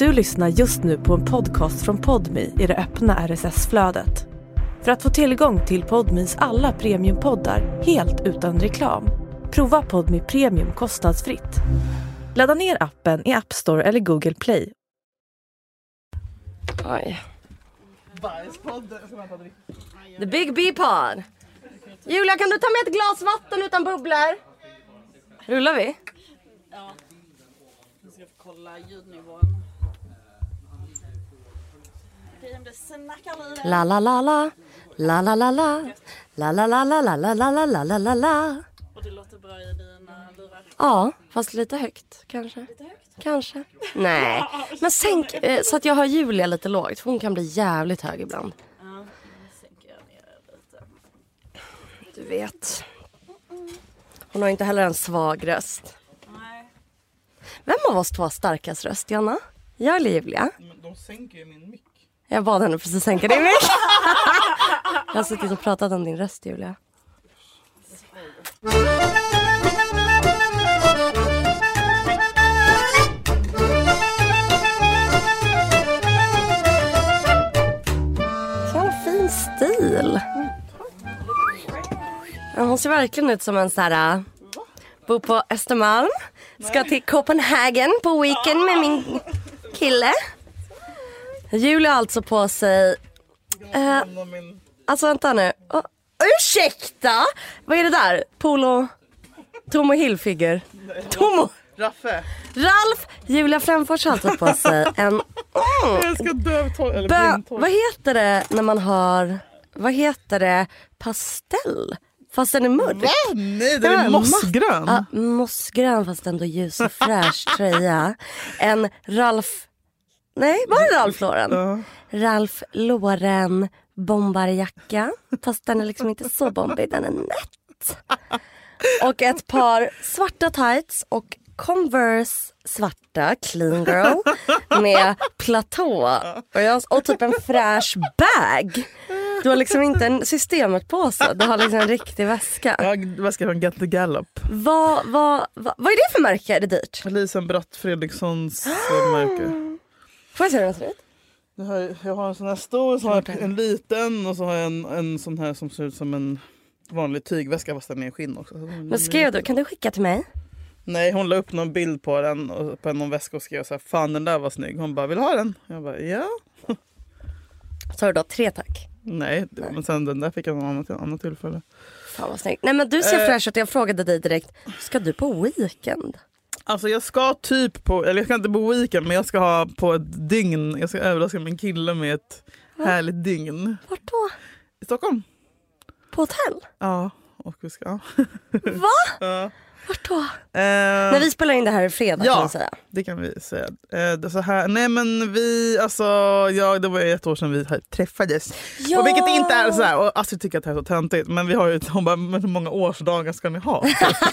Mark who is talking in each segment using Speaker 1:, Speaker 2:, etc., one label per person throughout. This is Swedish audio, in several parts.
Speaker 1: Du lyssnar just nu på en podcast från Podmi i det öppna RSS-flödet. För att få tillgång till Podmis alla premiumpoddar helt utan reklam, prova Podmi Premium kostnadsfritt. Ladda ner appen i App Store eller Google Play.
Speaker 2: Oj. The Big B-pod. Julia, kan du ta med ett glas vatten utan bubblor? Rullar vi?
Speaker 3: Vi ska kolla ljudnivån. Det snackar lite.
Speaker 2: La la la la. La la la la. La la la la la la la la la la la la.
Speaker 3: Och det låter bra i dina lurar.
Speaker 2: Ja, fast lite högt kanske. Kanske. Nej, men sänk eh, så att jag har Julia lite lågt. För hon kan bli jävligt hög ibland.
Speaker 3: Ja, nu sänker jag ner det lite.
Speaker 2: Du vet. Hon har inte heller en svag röst.
Speaker 3: Nej.
Speaker 2: Vem av oss två har starkast röst, Jonna? Jag eller Julia?
Speaker 4: Men de sänker ju min mick.
Speaker 2: Jag bad henne precis sänka din mick. Jag har suttit och pratat om din röst, Julia. Så fin stil. Hon ser verkligen ut som en så här... Äh, bor på Östermalm. Ska till Copenhagen på weekend med min kille. Julia har alltså på sig... Eh, alltså vänta nu. Oh, ursäkta! Vad är det där? Polo... Tomo Hilfiger. Tomo...
Speaker 4: Raffe!
Speaker 2: Ralf! Julia Frändfors har alltså på sig en... Mm,
Speaker 4: Jag ska dö av torr, eller
Speaker 2: bö, vad heter det när man har... Vad heter det? Pastell? Fast den är mörk.
Speaker 4: Va? Nej, det
Speaker 2: Ja,
Speaker 4: är mossgrön.
Speaker 2: Ja, mossgrön fast ändå ljus och fräsch tröja. En Ralf... Nej, var det Ralf Lauren?
Speaker 4: Ja.
Speaker 2: Ralf Lauren bombarjacka. Fast den är liksom inte så bombig, den är nätt. Och ett par svarta tights och Converse svarta clean girl med platå. Och, jag, och typ en fräsch bag. Du har liksom inte en systemet-påse, du har liksom en riktig väska.
Speaker 4: Jag, vad ska jag ha? Get the Gallop.
Speaker 2: Vad, vad, vad, vad är det för märke? Är det dyrt?
Speaker 4: Lisen Bratt Fredrikssons eh, märke.
Speaker 2: Får jag se hur den ser ut?
Speaker 4: Jag har, jag har en sån här stor, så har en liten och så har jag en, en sån här som ser ut som en vanlig tygväska fast den är i skinn också.
Speaker 2: Men skrev du, kan du skicka till mig?
Speaker 4: Nej hon la upp någon bild på den och på någon väska och skrev så här, fan den där var snygg. Hon bara vill ha den? Jag bara ja.
Speaker 2: Har du då tre tack.
Speaker 4: Nej, men sen den där fick jag någon annat, annat tillfälle.
Speaker 2: Fan vad snyggt. Nej men du ser
Speaker 4: Eh.
Speaker 2: fräsch ut. Jag frågade dig direkt, ska du på weekend?
Speaker 4: Alltså jag ska typ på, eller jag ska inte på weekend men jag ska ha på ett dygn, jag ska överraska min kille med ett härligt dygn.
Speaker 2: Vart då?
Speaker 4: I Stockholm?
Speaker 2: På hotell?
Speaker 4: Ja. Och vi ska...
Speaker 2: Va?
Speaker 4: Ja.
Speaker 2: Vart då?
Speaker 4: Eh,
Speaker 2: När vi spelar in det här i fredag
Speaker 4: Ja.
Speaker 2: kan man säga.
Speaker 4: Det kan vi säga. Eh, det så här, nej men vi, alltså, ja, det var ett år sedan vi träffades.
Speaker 2: Ja.
Speaker 4: Och vilket inte är så här, och Astrid tycker att det här är så töntigt men vi har ju, hon bara, men hur många årsdagar ska ni ha?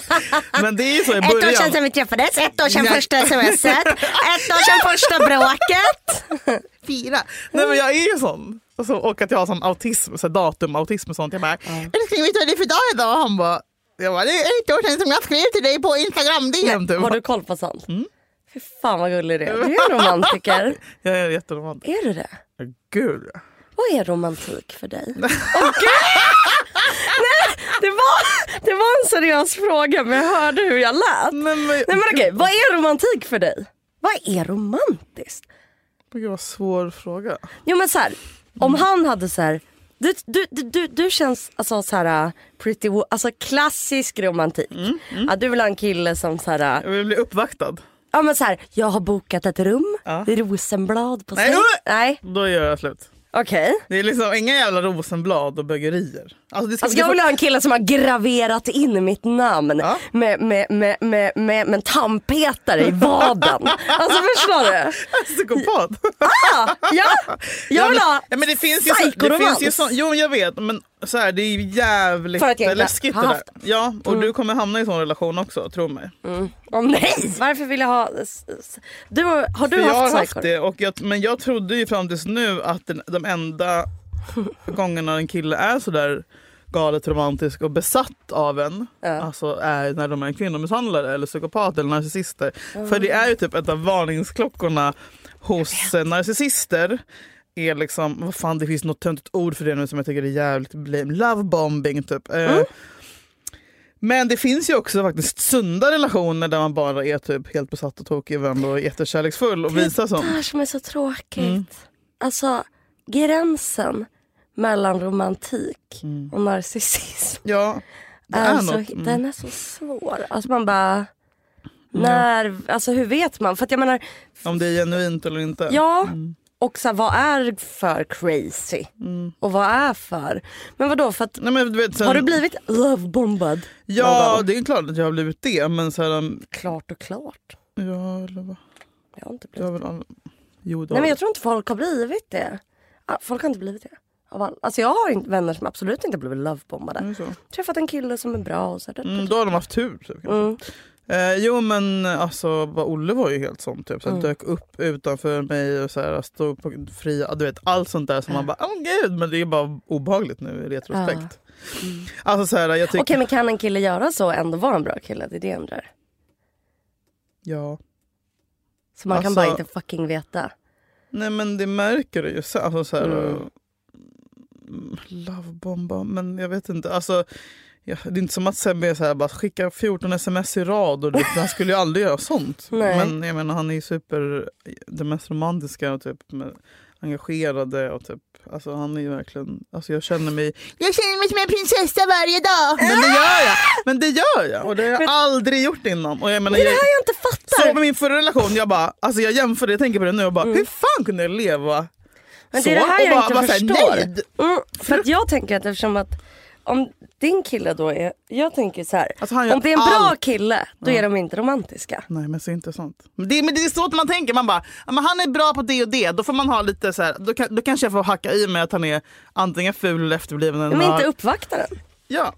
Speaker 4: men det är ju så i
Speaker 2: Ett år sedan
Speaker 4: början.
Speaker 2: sedan vi träffades, ett år sedan
Speaker 4: Ja.
Speaker 2: första smset, ett år sedan första bråket.
Speaker 4: Fyra. Nej men jag är ju sån. Och, så, och att jag har sån autism, så datumautism och sånt. Jag bara, älskling vet du vad det är för dag idag? Han bara, jag bara, det är ett år sedan som jag skrev till dig på Instagram DM. Typ.
Speaker 2: Har du koll på sånt? Fy fan vad gullig du är. Du är romantiker.
Speaker 4: Jag är jätteromantisk.
Speaker 2: Är du det?
Speaker 4: Gud.
Speaker 2: Vad är romantik för dig? Nej, det var, det var en seriös fråga men jag hörde hur jag lät.
Speaker 4: Nej men,
Speaker 2: Nej men okej, vad är romantik för dig? Vad är romantiskt?
Speaker 4: Gud vad svår fråga.
Speaker 2: Jo men så här, om han hade så här, du, du, du, du, känns alltså så här, pretty, alltså klassisk romantik. Ja, du vill ha en kille som så här,
Speaker 4: Jag vill bli uppvaktad.
Speaker 2: ja men så här, jag har bokat ett rum,
Speaker 4: Ja.
Speaker 2: rosenblad på
Speaker 4: Nej,
Speaker 2: säng.
Speaker 4: nu-
Speaker 2: Nej,
Speaker 4: Då gör jag slut.
Speaker 2: Okej.
Speaker 4: Det är liksom inga jävla rosenblad och bögerier. Alltså det ska,
Speaker 2: Alltså jag vill ha en kille som har graverat in mitt namn
Speaker 4: Ja.
Speaker 2: med, med, med, med, med, med tandpetare i vaden. alltså förstår du?
Speaker 4: psykopat.
Speaker 2: Ah, ja, jag vill ha
Speaker 4: ja, men det finns ju så, det finns ju så, Jo jag vet men så här, det är ju jävligt
Speaker 2: För att jag
Speaker 4: läskigt
Speaker 2: har
Speaker 4: det där.
Speaker 2: haft
Speaker 4: Ja och du kommer hamna i sån relation också tro mig.
Speaker 2: Åh nej, varför vill jag ha... s- s- Du, har har du
Speaker 4: För jag har
Speaker 2: haft psykor?
Speaker 4: det och jag, men jag trodde ju fram tills nu att den, de enda gångerna en kille är sådär galet romantisk och besatt av en
Speaker 2: Ja.
Speaker 4: alltså är när de är kvinnomisshandlare eller psykopat eller narcissister. För det är ju typ ett av varningsklockorna hos eh, narcissister är liksom, vad fan det finns något töntigt ord för det nu som jag tycker är jävligt lame. Lovebombing typ. Eh, Men det finns ju också faktiskt sunda relationer där man bara är typ helt besatt och tokig i varandra och är jättekärleksfull och visar
Speaker 2: Det
Speaker 4: sånt.
Speaker 2: här som är så tråkigt.
Speaker 4: Mm.
Speaker 2: Alltså gränsen mellan romantik
Speaker 4: Mm.
Speaker 2: och narcissism
Speaker 4: Ja, det är
Speaker 2: alltså,
Speaker 4: något. Mm.
Speaker 2: den är så svår. Alltså man bara, när, alltså hur vet man? För att jag menar,
Speaker 4: Om det är genuint eller inte.
Speaker 2: ja.
Speaker 4: Mm.
Speaker 2: Och så här, vad är för crazy? Och vad är för? Men vadå, för att,
Speaker 4: Nej, men, du vet, sen,
Speaker 2: har du blivit lovebombad? någon
Speaker 4: Ja,
Speaker 2: gång?
Speaker 4: det är klart att jag har blivit det. Men så här, um,
Speaker 2: Klart och klart.
Speaker 4: ja, eller vad?
Speaker 2: Jag har inte
Speaker 4: Det
Speaker 2: blivit
Speaker 4: väl alla... Jo, det
Speaker 2: Nej men jag tror inte folk har blivit det. Folk har inte blivit det. All... Alltså jag har vänner som absolut inte blivit lovebombade.
Speaker 4: det. Det så?
Speaker 2: Träffat en kille som är bra och så.
Speaker 4: Mm, då har de haft tur. Typ.
Speaker 2: Mm.
Speaker 4: Eh, jo men alltså vad Olle var ju helt sån typ. Så
Speaker 2: Mm.
Speaker 4: Dök upp utanför mig och så här, stod på fria, du vet allt sånt där som man bara åh gud men det är bara obehagligt nu i retrospekt. Alltså så här, jag tycker,
Speaker 2: Okej men kan en kille göra så och ändå vara en bra kille? Det är det jag undrar.
Speaker 4: ja.
Speaker 2: Så man kan
Speaker 4: Alltså-
Speaker 2: bara inte fucking veta.
Speaker 4: Nej men det märker du ju. Så, alltså, så här,
Speaker 2: Mm.
Speaker 4: mm, Lovebomba, men jag vet inte. Alltså, ja, det är inte som att Sebbe är så här, bara skicka 14 sms i rad. Och det, han skulle ju aldrig göra sånt.
Speaker 2: Nej.
Speaker 4: Men jag menar, han är ju super, det mest romantiska och typ med, engagerade. Och typ, alltså, han är ju verkligen, alltså, jag känner mig jag känner mig som en prinsessa varje dag. Men det gör jag. Men det gör jag. Och det har jag aldrig gjort innan. Och jag menar,
Speaker 2: Det är det
Speaker 4: jag,
Speaker 2: här jag inte fattar.
Speaker 4: så med min förra relation, jag bara, alltså jag jämför det, jag tänker på det nu och bara, hur fan kunde jag leva
Speaker 2: Mm. Men
Speaker 4: så?
Speaker 2: det är det här
Speaker 4: och
Speaker 2: jag
Speaker 4: bara,
Speaker 2: inte
Speaker 4: bara här,
Speaker 2: förstår.
Speaker 4: nej.
Speaker 2: Mm, för att jag tänker att eftersom att om din kille då är, jag tänker så här.
Speaker 4: Alltså,
Speaker 2: om det är en bra
Speaker 4: allt.
Speaker 2: kille då är de inte romantiska.
Speaker 4: Nej men så inte sånt. Men det, men det är så man tänker, man bara, ja, men han är bra på det och det, då får man ha lite så här, då, kan, då kanske jag får hacka i mig att han är antingen ful eller efterbliven.
Speaker 2: Men inte uppvaktaren.
Speaker 4: Ja,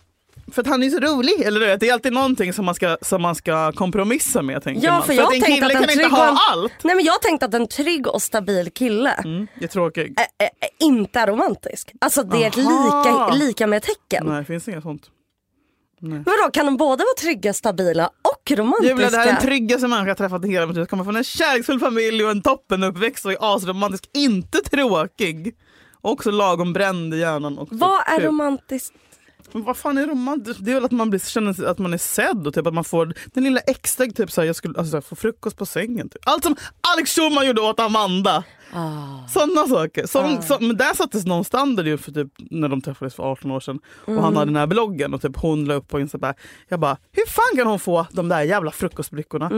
Speaker 4: för att han är så rolig. Eller du vet, det är alltid någonting som man ska, som man ska kompromissa med. Tänker
Speaker 2: Ja
Speaker 4: man.
Speaker 2: för jag
Speaker 4: att en
Speaker 2: tänkte
Speaker 4: kille
Speaker 2: att en
Speaker 4: kan inte
Speaker 2: och
Speaker 4: ha
Speaker 2: en,
Speaker 4: allt.
Speaker 2: Nej men jag tänkte att en trygg och stabil kille
Speaker 4: Mm, jag är tråkig.
Speaker 2: ä- ä- inte är romantisk. Alltså det är ett
Speaker 4: Aha.
Speaker 2: lika, lika med tecken.
Speaker 4: Nej det finns inget sånt.
Speaker 2: Men Vadå kan de båda vara trygga, stabila och romantiska?
Speaker 4: Julia, det här är den tryggaste människa jag träffat i hela mitt liv. Kommer från en kärleksfull familj och en toppenuppväxt och är asromantisk. Inte tråkig. Också lagom bränd i hjärnan. Och typ
Speaker 2: Vad är
Speaker 4: kul.
Speaker 2: romantiskt?
Speaker 4: Men vad fan är romantiskt? Det är väl att man blir, känner att man är sedd och typ att man får den lilla extra, typ såhär, jag skulle alltså, såhär, få frukost på sängen. Typ. Allt som Alex Schulman gjorde åt Amanda.
Speaker 2: Ah.
Speaker 4: Sådana saker. Som, som, men där sattes någon standard ju för typ, när de träffades för 18 år sedan. Och han hade den här bloggen och typ hon la upp på Insta. Bara, jag bara, hur fan kan hon få de där jävla frukostbrickorna?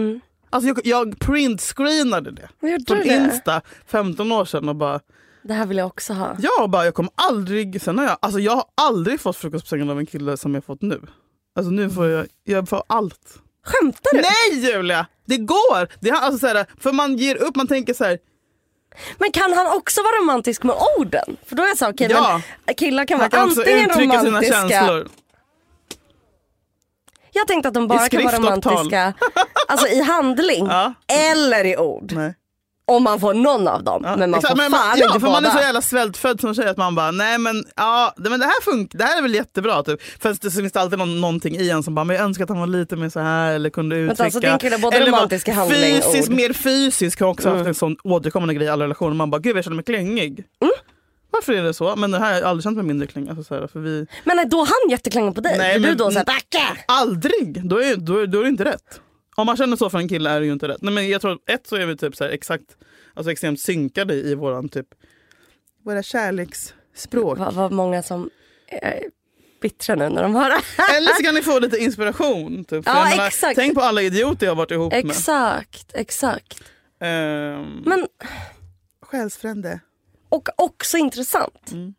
Speaker 4: Alltså jag, jag printscreenade det.
Speaker 2: Gjorde
Speaker 4: Från
Speaker 2: det?
Speaker 4: Insta 15 år sedan och bara,
Speaker 2: Det här vill jag också ha.
Speaker 4: Ja, och bara, jag kommer aldrig, sen har jag, alltså jag har aldrig fått frukost på sängen av en kille som jag fått nu. Alltså nu får jag, jag får allt.
Speaker 2: Skämtar du?
Speaker 4: Nej Julia! Det går! Det är, alltså, så här, för man ger upp, man tänker så här,
Speaker 2: Men kan han också vara romantisk med orden? För då är jag så okej
Speaker 4: Ja.
Speaker 2: men killar kan
Speaker 4: han
Speaker 2: vara
Speaker 4: kan
Speaker 2: antingen
Speaker 4: uttrycka sina
Speaker 2: romantiska.
Speaker 4: känslor.
Speaker 2: Jag tänkte att de bara kan vara romantiska alltså i handling
Speaker 4: Ja.
Speaker 2: eller i ord.
Speaker 4: Nej.
Speaker 2: Om man får någon av dem.
Speaker 4: Ja,
Speaker 2: men man
Speaker 4: exakt,
Speaker 2: får
Speaker 4: men,
Speaker 2: fan
Speaker 4: ja,
Speaker 2: inte
Speaker 4: för man är så
Speaker 2: båda.
Speaker 4: jävla svältfödd som tjej att man bara, nej men, ja, det, men det här funkar, det här är väl jättebra. Typ. Fast det finns det alltid någon, någonting i en som bara, men jag önskar att han var lite mer så här eller kunde uttrycka.
Speaker 2: alltså, din kille är både
Speaker 4: eller var
Speaker 2: romantisk i handling och
Speaker 4: Fysiskt,
Speaker 2: ord.
Speaker 4: mer fysisk har också
Speaker 2: Mm.
Speaker 4: haft en sån återkommande grej i alla relationer. Man bara, gud jag känner mig klängig.
Speaker 2: Mm.
Speaker 4: Varför är det så? Men det här har jag aldrig känt mig mindre klängig. Alltså, för vi...
Speaker 2: Men är då han jätteklängig på dig?
Speaker 4: Nej,
Speaker 2: du
Speaker 4: men-
Speaker 2: då såhär backa?
Speaker 4: Aldrig! Då är, då, är, då är det inte rätt. Om man känner så för en kille är det ju inte rätt. Nej, men jag tror att ett så är vi typ så här exakt, alltså extremt synkade i våran typ, våra kärleksspråk.
Speaker 2: Vad vad många som är bittra nu när de hör det här.
Speaker 4: Eller så kan ni få lite inspiration. Typ.
Speaker 2: Ja,
Speaker 4: menar,
Speaker 2: exakt.
Speaker 4: Tänk på alla idioter jag har varit ihop med.
Speaker 2: Exakt, exakt.
Speaker 4: Ehm,
Speaker 2: Men,
Speaker 4: Själsfrände.
Speaker 2: och också intressant.
Speaker 4: Mm.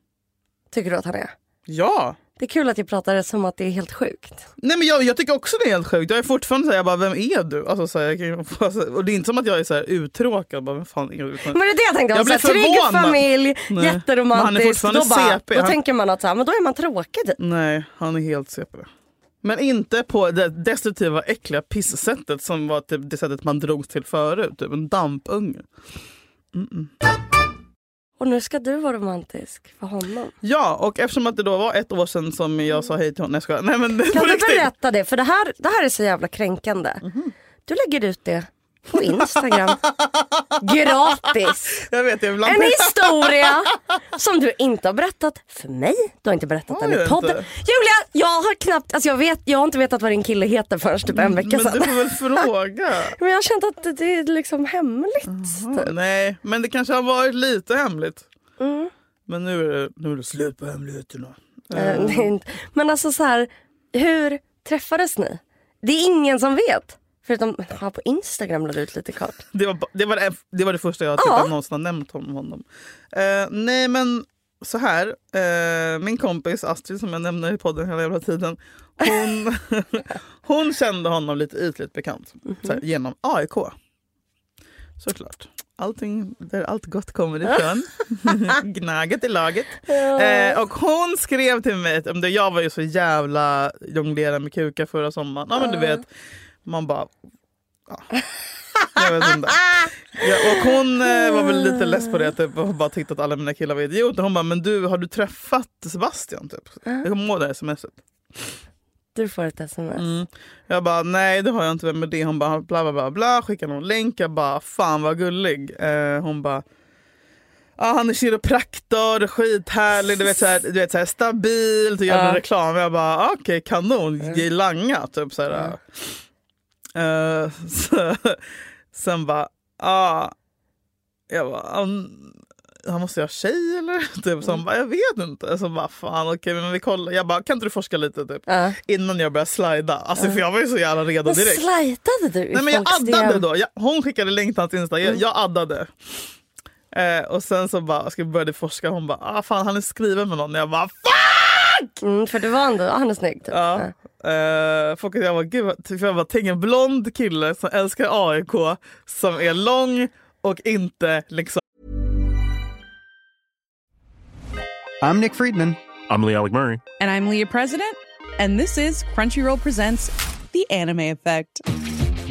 Speaker 2: Tycker du att han är?
Speaker 4: Ja!
Speaker 2: Det är kul att jag pratar som att det är helt sjukt.
Speaker 4: Nej, men jag, jag tycker också det är helt sjukt. Jag är fortfarande såhär, jag bara, vem är du? Alltså, så här, alltså, och det är inte som att jag är så här uttråkad. Bara, vem fan är du?
Speaker 2: Men det är det jag tänkte,
Speaker 4: Jag
Speaker 2: så här, trygg familj,
Speaker 4: Nej. Men han är
Speaker 2: jätteromantisk. Då, bara,
Speaker 4: CP.
Speaker 2: då
Speaker 4: Han-
Speaker 2: tänker man att så här, men då är man tråkig typ.
Speaker 4: Nej, han är helt CP. Men inte på det destruktiva, äckliga pissättet som var typ det sättet man drogs till förut. Typ en dampunge.
Speaker 2: Och nu ska du vara romantisk för honom.
Speaker 4: Ja, och eftersom att det då var ett år sedan som jag sa hej till honom. Nej, men
Speaker 2: Kan du berätta det? För det här, det här är så jävla kränkande.
Speaker 4: Mhm.
Speaker 2: Du lägger ut det på Instagram. Gratis!
Speaker 4: Jag vet, jag
Speaker 2: En historia som du inte har berättat för mig. Du har inte berättat den i podden.
Speaker 4: inte?
Speaker 2: Julia, jag har knappt, alltså jag, vet, jag har inte vetat vad din kille heter förrän typ en vecka
Speaker 4: Men
Speaker 2: sedan.
Speaker 4: du får väl fråga.
Speaker 2: Men jag har känt att det är liksom hemligt.
Speaker 4: Ja, Nej, men det kanske har varit lite hemligt.
Speaker 2: Mm.
Speaker 4: Men nu är det, nu är det slut på hemligheterna.
Speaker 2: Eh, det är inte- Men alltså så här, hur träffades ni? Det är ingen som vet. Förutom ja, på Instagram la du ut lite kort.
Speaker 4: Det var, det, var det, det var det första jag typ
Speaker 2: Ja.
Speaker 4: någonsin har nämnt om honom. Eh, nej men så här, eh, min kompis Astrid som jag nämner i podden hela jävla tiden. Hon, hon kände honom lite ytligt bekant så här, genom AIK. Såklart. Allting där allt gott kommer ifrån. Gnaget i laget. Eh, och hon skrev till mig, om det, jag var ju så jävla jonglera med kukar förra sommaren. Ja men du vet, man bara... Ja. Jag vet inte. Ja, och hon eh, var väl lite less på det typ, och bara tyckte att alla mina killar var idioter. Hon bara, men du har du träffat Sebastian? Typ? Jag kommer ihåg det här smset.
Speaker 2: Du får ett sms.
Speaker 4: Mm. Jag bara, nej det har jag inte, vem är det? Hon bara, bla bla bla, bla. skickar någon länk. Jag bara, fan vad gullig. Eh, hon bara, ah, han är kiropraktor, skithärlig, du vet, så här, du vet så här, stabilt och gör
Speaker 2: Ja.
Speaker 4: reklam. Jag bara, ah, okej kanon, ge langa. Typ, så här. Eh, så, sen bara, ah, jag bara, han, måste jag ha tjej eller? Typ, så han bara, jag vet inte. Så bara, fan okej men vi kollar. Jag bara, kan inte du forska lite? Typ
Speaker 2: Ja.
Speaker 4: innan jag började slida. Alltså, för jag var ju så jävla redo
Speaker 2: Men
Speaker 4: direkt.
Speaker 2: slidade du
Speaker 4: Nej, men jag addade då. Jag, hon skickade länk till hans Insta. Jag, jag addade. Eh, och sen så bara, ska vi börja forska. Hon bara, ah, fan han är skriven med någon. Jag bara, fuck!
Speaker 2: Mm, för det var ändå, han är snygg typ.
Speaker 4: Ja. Eh, folk, jag bara, gud, för jag bara, tänk en blond kille som älskar AIK som är lång och inte liksom
Speaker 5: I'm Nick Friedman.
Speaker 6: I'm Lee Alec Murray.
Speaker 7: And I'm Leah President, and this is Crunchyroll Presents The Anime Effect.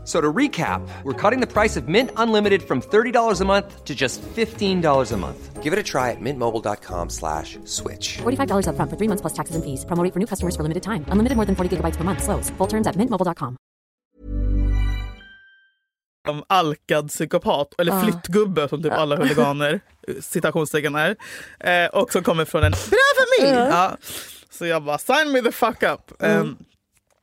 Speaker 8: F- So to recap, we're cutting the price of Mint Unlimited from $30 a month to just $15 a month. Give it a try at mintmobile.com slash switch.
Speaker 9: $45 upfront for three months plus taxes and fees. Promo rate for new customers for limited time. Unlimited more than 40 gigabytes per month. Slows. Full terms at mintmobile.com.
Speaker 4: alkad psykopat, eller ah. flyttgubbe som typ alla ah. huliganer citationstecken är. Eh, och som kommer från en bra familj. Ja. Så jag bara, sign me the fuck up. Em,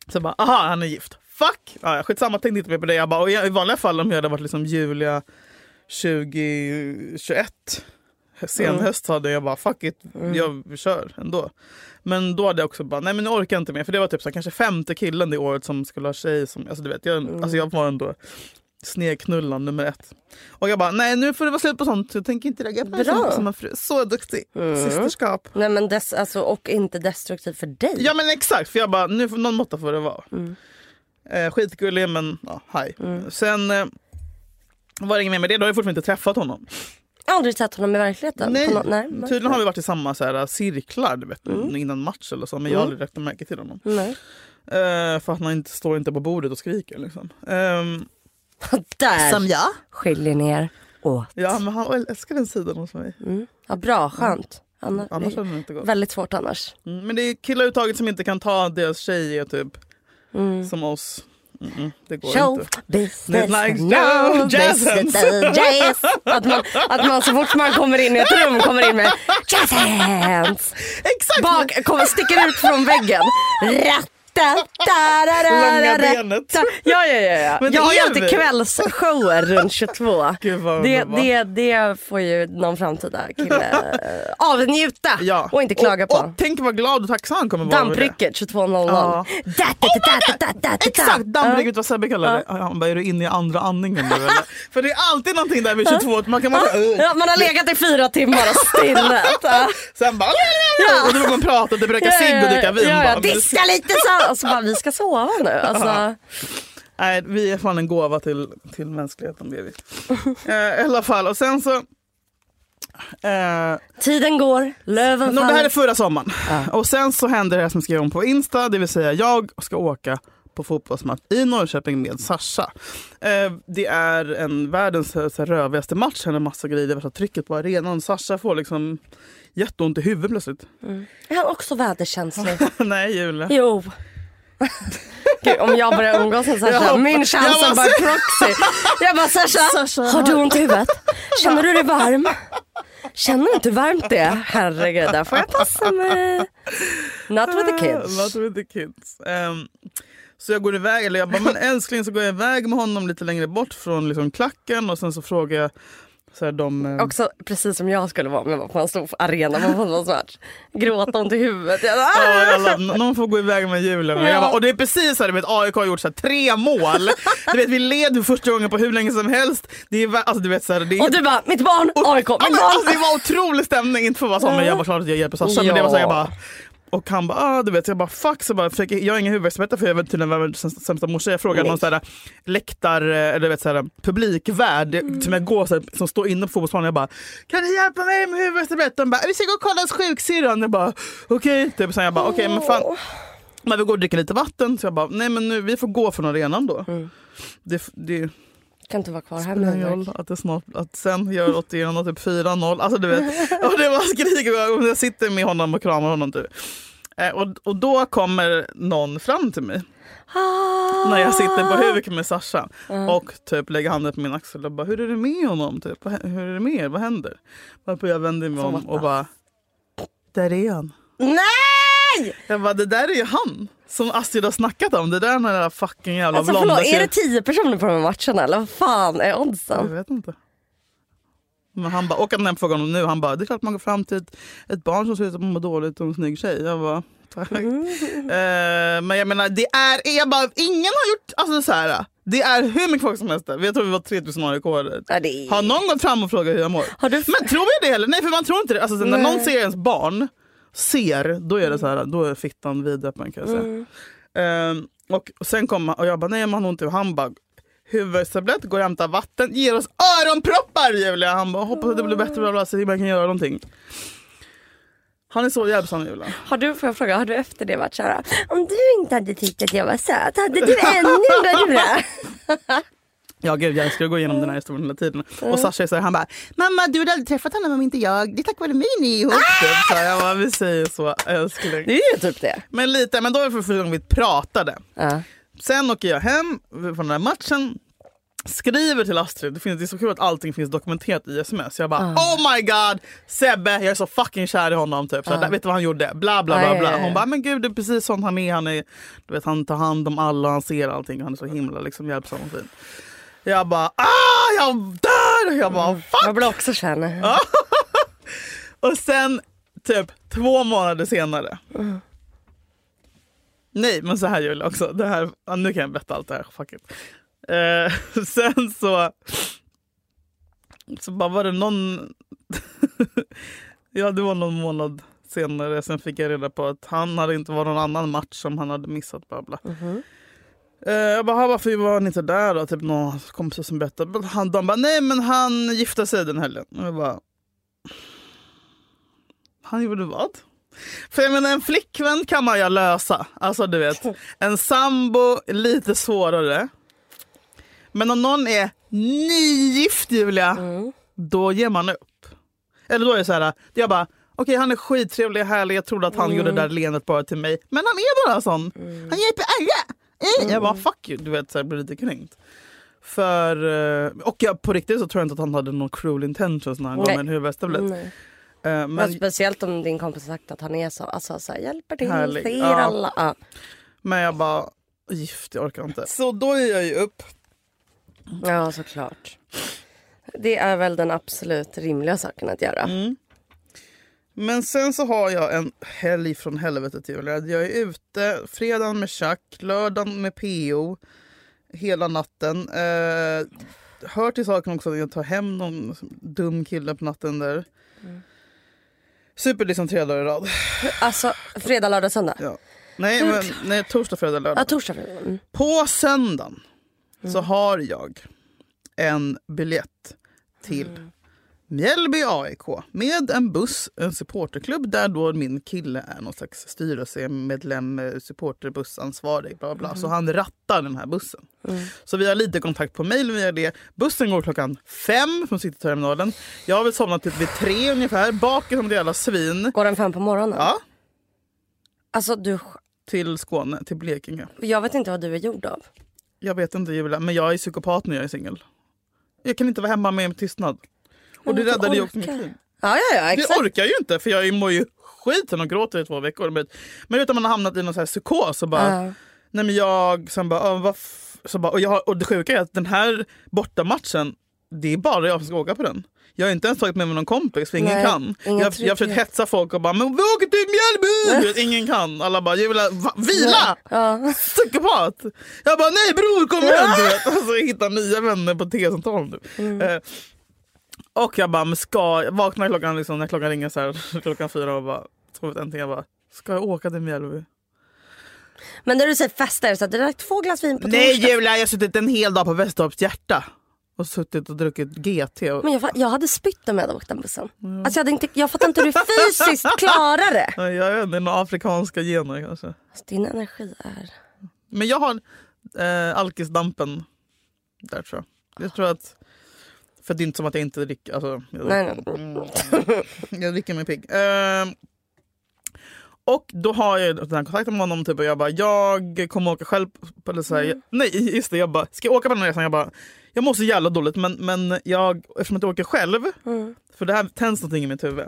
Speaker 4: så bara, aha han är gift. Fuck! Ja, skitsamma, tänkte inte mer på det. Jag bara, och i vanliga fall om jag hade varit liksom Julia 2021 senhöst hade jag bara fuck it, jag kör ändå. Men då hade jag också bara, nej men nu orkar jag inte mer. För det var typ så här, kanske femte killen det året som skulle ha tjej. Som, alltså, du vet, jag, alltså, jag var ändå snedknullan nummer ett. Och jag bara, nej nu får det vara slut på sånt. Jag tänker inte lägga på
Speaker 2: Bra.
Speaker 4: som, som en fru. Så duktig. Systerskap.
Speaker 2: Nej men des, alltså, och inte destruktivt för dig.
Speaker 4: Ja men exakt, för jag bara, nu får någon måtta får det vara. Eh, skitgullig men ja, hej. Sen eh, var det inget mer med det, då har jag fortfarande inte träffat honom.
Speaker 2: Aldrig sett honom i verkligheten.
Speaker 4: Nej,
Speaker 2: På nå- nej.
Speaker 4: tydligen har vi varit i samma så här, cirklar du vet, innan match eller så, men jag har aldrig lagt märke till honom.
Speaker 2: Nej.
Speaker 4: Eh, för att han inte står inte på bordet och skriker. Liksom. Ehm,
Speaker 2: Där
Speaker 4: som jag.
Speaker 2: skiljer ner åt.
Speaker 4: Ja, men han älskar den sidan hos mig.
Speaker 2: Ja, bra, skönt. Annars,
Speaker 4: Annars hade det inte gått.
Speaker 2: Väldigt svårt annars.
Speaker 4: Mm, men det är killar överhuvudtaget som inte kan ta deras tjejer typ. Som oss. Mm-mm, det går
Speaker 2: Show
Speaker 4: inte.
Speaker 2: business,
Speaker 4: Likes
Speaker 2: no jazz. Att man, att man så fort man kommer in i ett rum kommer in med jazz hands.
Speaker 4: Exakt!
Speaker 2: Bak, kommer, sticker ut från väggen. Da, da, da, da,
Speaker 4: Långa benet.
Speaker 2: da. Ja, ja, ja. ja.
Speaker 4: Men det
Speaker 2: Jag har ju
Speaker 4: är
Speaker 2: alltid
Speaker 4: vi.
Speaker 2: kvällsshower runt 22.
Speaker 4: Gud vad
Speaker 2: Det,
Speaker 4: underbart.
Speaker 2: det, det får ju någon framtida kille eh, avnjuta
Speaker 4: Ja.
Speaker 2: och inte klaga
Speaker 4: och,
Speaker 2: på.
Speaker 4: Och tänk vad glad och tacksam han kommer vara över det.
Speaker 2: Damprycket 22.00.
Speaker 4: Ja.
Speaker 2: Da, da, da, da, da, da, da.
Speaker 4: Exakt, dammrycket vad Sebbe kallar det. Han bara, är du inne i andra andningen nu eller? För det är alltid någonting där vid 22, man kan bara
Speaker 2: Ja, man har legat i fyra timmar och stillat. Ja.
Speaker 4: Sen bara och då vill man prata, det röka cigg och dricka vin.
Speaker 2: Ja, ja,
Speaker 4: bara.
Speaker 2: diska lite så. Och så bara, vi ska sova nu. Alltså,
Speaker 4: Nej, vi är fan en gåva till, till mänskligheten. Det är vi. eh, I alla fall, och sen så... Eh,
Speaker 2: tiden går, löven
Speaker 4: no, det här är förra sommaren. Och sen så händer det här som jag skrev om på Insta, det vill säga jag ska åka på fotbollsmatch i Norrköping med Sasha. Eh, det är en världens eh, så här, rövigaste match, händer massa grejer, det är värsta trycket på arenan. Sasha får liksom jätteont i huvudet plötsligt.
Speaker 2: Är han också väderkänslig?
Speaker 4: Nej Julia.
Speaker 2: Jo. Gud, om jag börjar umgås med
Speaker 4: Jag
Speaker 2: Sasha, min chans är bara proxy. Jag bara Sasha, har du ont i huvudet? Känner du dig varm? Känner du inte varmt det? Herregud, där får jag passa mig. Not with the kids.
Speaker 4: Not with the kids. Ehm, så jag går iväg, eller jag bara, men älskling så går jag iväg med honom lite längre bort från liksom klacken och sen så frågar jag så här, de... eh,
Speaker 2: Också precis som jag skulle vara om jag var på en stor arena på fotbollsmatch. Gråta ont i huvudet. Jag,
Speaker 4: Ja, alla, någon får gå iväg med julen. Och, jag bara, och det är precis så här, du vet, AIK har gjort så här, tre mål. Du vet, vi led för första gången på hur länge som helst. Det är, alltså, du vet, så här, det är,
Speaker 2: och du bara, mitt barn, AIK,
Speaker 4: Ja,
Speaker 2: mitt barn.
Speaker 4: alltså, det var otrolig stämning, inte för att vara sån men jag var klart att jag hjälper Sasha. Men det var så här, jag bara, och han bara, ah, du vet, jag bara fuck, så bara, fick, jag har ingen huvudvärkstabletter för jag vet tydligen världens sämsta- morsa. Jag frågade någon läktar, eller du vet, så här, publikvärd som jag går så här, som står inne på fotbollsplanen. Jag bara, kan du hjälpa mig med huvudvärkstabletten? De bara, vi ska gå och kolla hos sjuksyrran. Jag bara, okej. Typ, sen jag bara, okej men fan. Men vi går och dricker lite vatten. Så jag bara, nej men nu, vi får gå från arenan då. Det, det,
Speaker 2: Kan inte vara kvar här med
Speaker 4: roll att det snart, att sen gör 81 och typ 4-0. Alltså du vet, och det var skrik och jag sitter med honom och kramar honom typ. Eh, och, och då kommer någon fram till mig
Speaker 2: Ah.
Speaker 4: när jag sitter på huk med Sasha och typ lägger handen på min axel och bara hur är det med honom? Typ? Hur är det med er? Vad händer? Varpå jag vänder mig om och bara där är han.
Speaker 2: Nej!
Speaker 4: Jag bara det där är ju han som Astrid har snackat om. Det där är den där fucking jävla
Speaker 2: Alltså
Speaker 4: blonda
Speaker 2: förlåt, är det tio personer på de här matcherna eller vad fan är
Speaker 4: Jag
Speaker 2: oddsen?
Speaker 4: vet inte. Men han bara, och att den frågan om nu, han bara, det är klart man går fram till ett, ett barn som ser ut att må dåligt och en snygg tjej. Jag bara, tack. Eh, men jag menar, det är, jag bara, ingen har gjort, alltså så här. Det är hur mycket folk som helst där. Jag tror vi var 3000 aik
Speaker 2: Ja, det
Speaker 4: Har någon gått fram och frågat hur jag mår?
Speaker 2: Har du-
Speaker 4: Men tror vi det heller? Nej för man tror inte det. Alltså, när någon ser ens barn, ser, då är det så här, då är fittan vidöppen kan jag säga.
Speaker 2: Mm.
Speaker 4: Ehm, och, sen kom han och jag bara, nej men han har ont i han bara huvudtablett, går och hämtar vatten, ger oss öronproppar Julia. Han bara, hoppas att det blir bättre, bla, bla, så man kan göra någonting. Han är så hjälpsam Julia.
Speaker 2: Har du, får jag fråga, har du efter det varit såhär, om du inte hade tyckt att jag var söt, hade du ännu värre?
Speaker 4: Ja gud jag älskar att gå igenom den här historien hela tiden. Och Sasha är så här, han bara, mamma du hade aldrig träffat honom om inte jag, det är tack vare mig ni är ihop. Typ. Så jag bara, vi säger så älskling.
Speaker 2: Det är ju typ det.
Speaker 4: Men lite, men då är det för första gången vi pratade.
Speaker 2: Ja.
Speaker 4: Sen åker jag hem från den här matchen, skriver till Astrid. Det, finns, det är så kul att allting finns dokumenterat i sms. Jag bara oh my god, Sebbe, jag är så fucking kär i honom. Typ. Så här, Vet du vad han gjorde? Bla bla
Speaker 2: Ah,
Speaker 4: bla. bla. Hon bara men gud det är precis sån han är. Han, är du vet, han tar hand om alla, han ser allting. Han är så himla liksom, hjälpsam och fin. Jag bara ah, jag dör! Jag bara fuck!
Speaker 2: Jag blir också kär.
Speaker 4: Och sen typ två månader senare. Nej men så här Julia också. Det här, nu kan jag berätta allt det här. Fuck it. Eh, sen så, så bara var det någon... ja det var någon månad senare. Sen fick jag reda på att han hade inte varit någon annan match som han hade missat. Bla bla. Eh, jag bara, "Ha, varför var han inte där då? Typ någon kompisar som berättade. Han, de bara, nej men han gifte sig den helgen. Och jag bara, han gjorde vad? För jag menar en flickvän kan man ju lösa. Alltså du vet. En sambo är lite svårare. Men om någon är nygift Julia, då ger man upp. Eller då är det så här, jag bara, okej han är skittrevlig och härlig, jag trodde att han gjorde det där leendet bara till mig. Men han är bara sån. Han hjälper alla. Eh, Jag bara fuck you, du vet så här, jag blir lite kränkt. För, eh, och jag, på riktigt så tror jag inte att han hade någon cruel intentions när han gav mig en huvudvärkstablett. Eh,
Speaker 2: Men
Speaker 4: Men,
Speaker 2: speciellt om din kompis har sagt att han är så, alltså så här, hjälper till,
Speaker 4: Härlig.
Speaker 2: ser
Speaker 4: Ja.
Speaker 2: alla. Ja.
Speaker 4: Men jag bara, gift jag orkar inte. Så då är jag ju upp.
Speaker 2: Ja, såklart. Det är väl den absolut rimliga saken att göra.
Speaker 4: Mm. Men sen så har jag en helg från helvetet Julia. Jag är ute fredagen med Chuck, lördagen med PO. Hela natten. Eh, hör till saken också att jag tar hem någon dum kille på natten där. Super liksom tre dagar i rad.
Speaker 2: Alltså fredag, lördag, söndag?
Speaker 4: Ja. Nej, men, nej, torsdag, fredag, lördag.
Speaker 2: Ja, torsdag, fredag. Mm.
Speaker 4: På söndagen så har jag en biljett till Mjällby AIK med en buss, en supporterklubb där då min kille är någon slags styrelsemedlem, eh, supporterbussansvarig. Bla bla. Så han rattar den här bussen. Så vi har lite kontakt på mail via det. Bussen går klockan fem från Cityterminalen. Jag har väl somnat typ vid tre ungefär, bakis som ett jävla svin.
Speaker 2: Går den fem på morgonen?
Speaker 4: Ja,
Speaker 2: Alltså du,
Speaker 4: till Skåne, till Blekinge.
Speaker 2: jag vet inte vad du är gjord av.
Speaker 4: Jag vet inte Julia, men jag är psykopat när jag är singel. Jag kan inte vara hemma med tystnad. Och det räddade ju också mitt liv.
Speaker 2: Ja, ja, ja,
Speaker 4: Det
Speaker 2: exakt.
Speaker 4: orkar ju inte för jag mår ju skiten och gråter i två veckor. Men, men utan man har hamnat i någon så här psykos och bara,
Speaker 2: Ja.
Speaker 4: nej men jag, sen bara, vad så bara och, jag, och det sjuka är att den här bortamatchen, det är bara jag som ska åka på den. Jag har inte ens tagit med mig någon kompis för ingen
Speaker 2: Nej,
Speaker 4: kan.
Speaker 2: ingen
Speaker 4: jag, jag har försökt hetsa folk och bara men vi åker till Mjällby! Ingen kan. Alla bara Julia, va, vila!
Speaker 2: Ja.
Speaker 4: Psykopat! Jag bara nej bror kom igen! Vet. Alltså, jag hittar nya vänner på T-centralen.
Speaker 2: Mm.
Speaker 4: Eh, och jag bara, men ska jag vaknar klockan, liksom, när klockan ringer så här, klockan fyra och bara, sover äntligen. Jag bara, ska jag åka till Mjällby?
Speaker 2: Men när du säger fester så att du drack två glas vin på
Speaker 4: Nej
Speaker 2: torsdag.
Speaker 4: Julia, jag har suttit en hel dag på Västertorps hjärta. Och suttit och druckit GT. Och...
Speaker 2: Men jag, jag hade spytt om jag hade åkt den bussen. Alltså jag, hade inte, jag fattar inte hur du fysiskt klarar det.
Speaker 4: Ja, Jag vet inte, några afrikanska gener kanske.
Speaker 2: Alltså, din energi är...
Speaker 4: Men jag har eh, alkisdampen där tror jag. Jag tror att, för det är inte som att jag inte dricker. Alltså, jag,
Speaker 2: Nej, nej.
Speaker 4: jag dricker mig pigg. Eh, och då har jag den här kontakten med honom typ, och jag bara, jag kommer åka själv. På, eller så här,
Speaker 2: Mm.
Speaker 4: Nej just det, jag bara, ska jag åka på den här resan? Jag bara, jag mår så jävla dåligt men, men jag, eftersom jag inte åker själv,
Speaker 2: Mm.
Speaker 4: för det här tänds någonting i mitt huvud.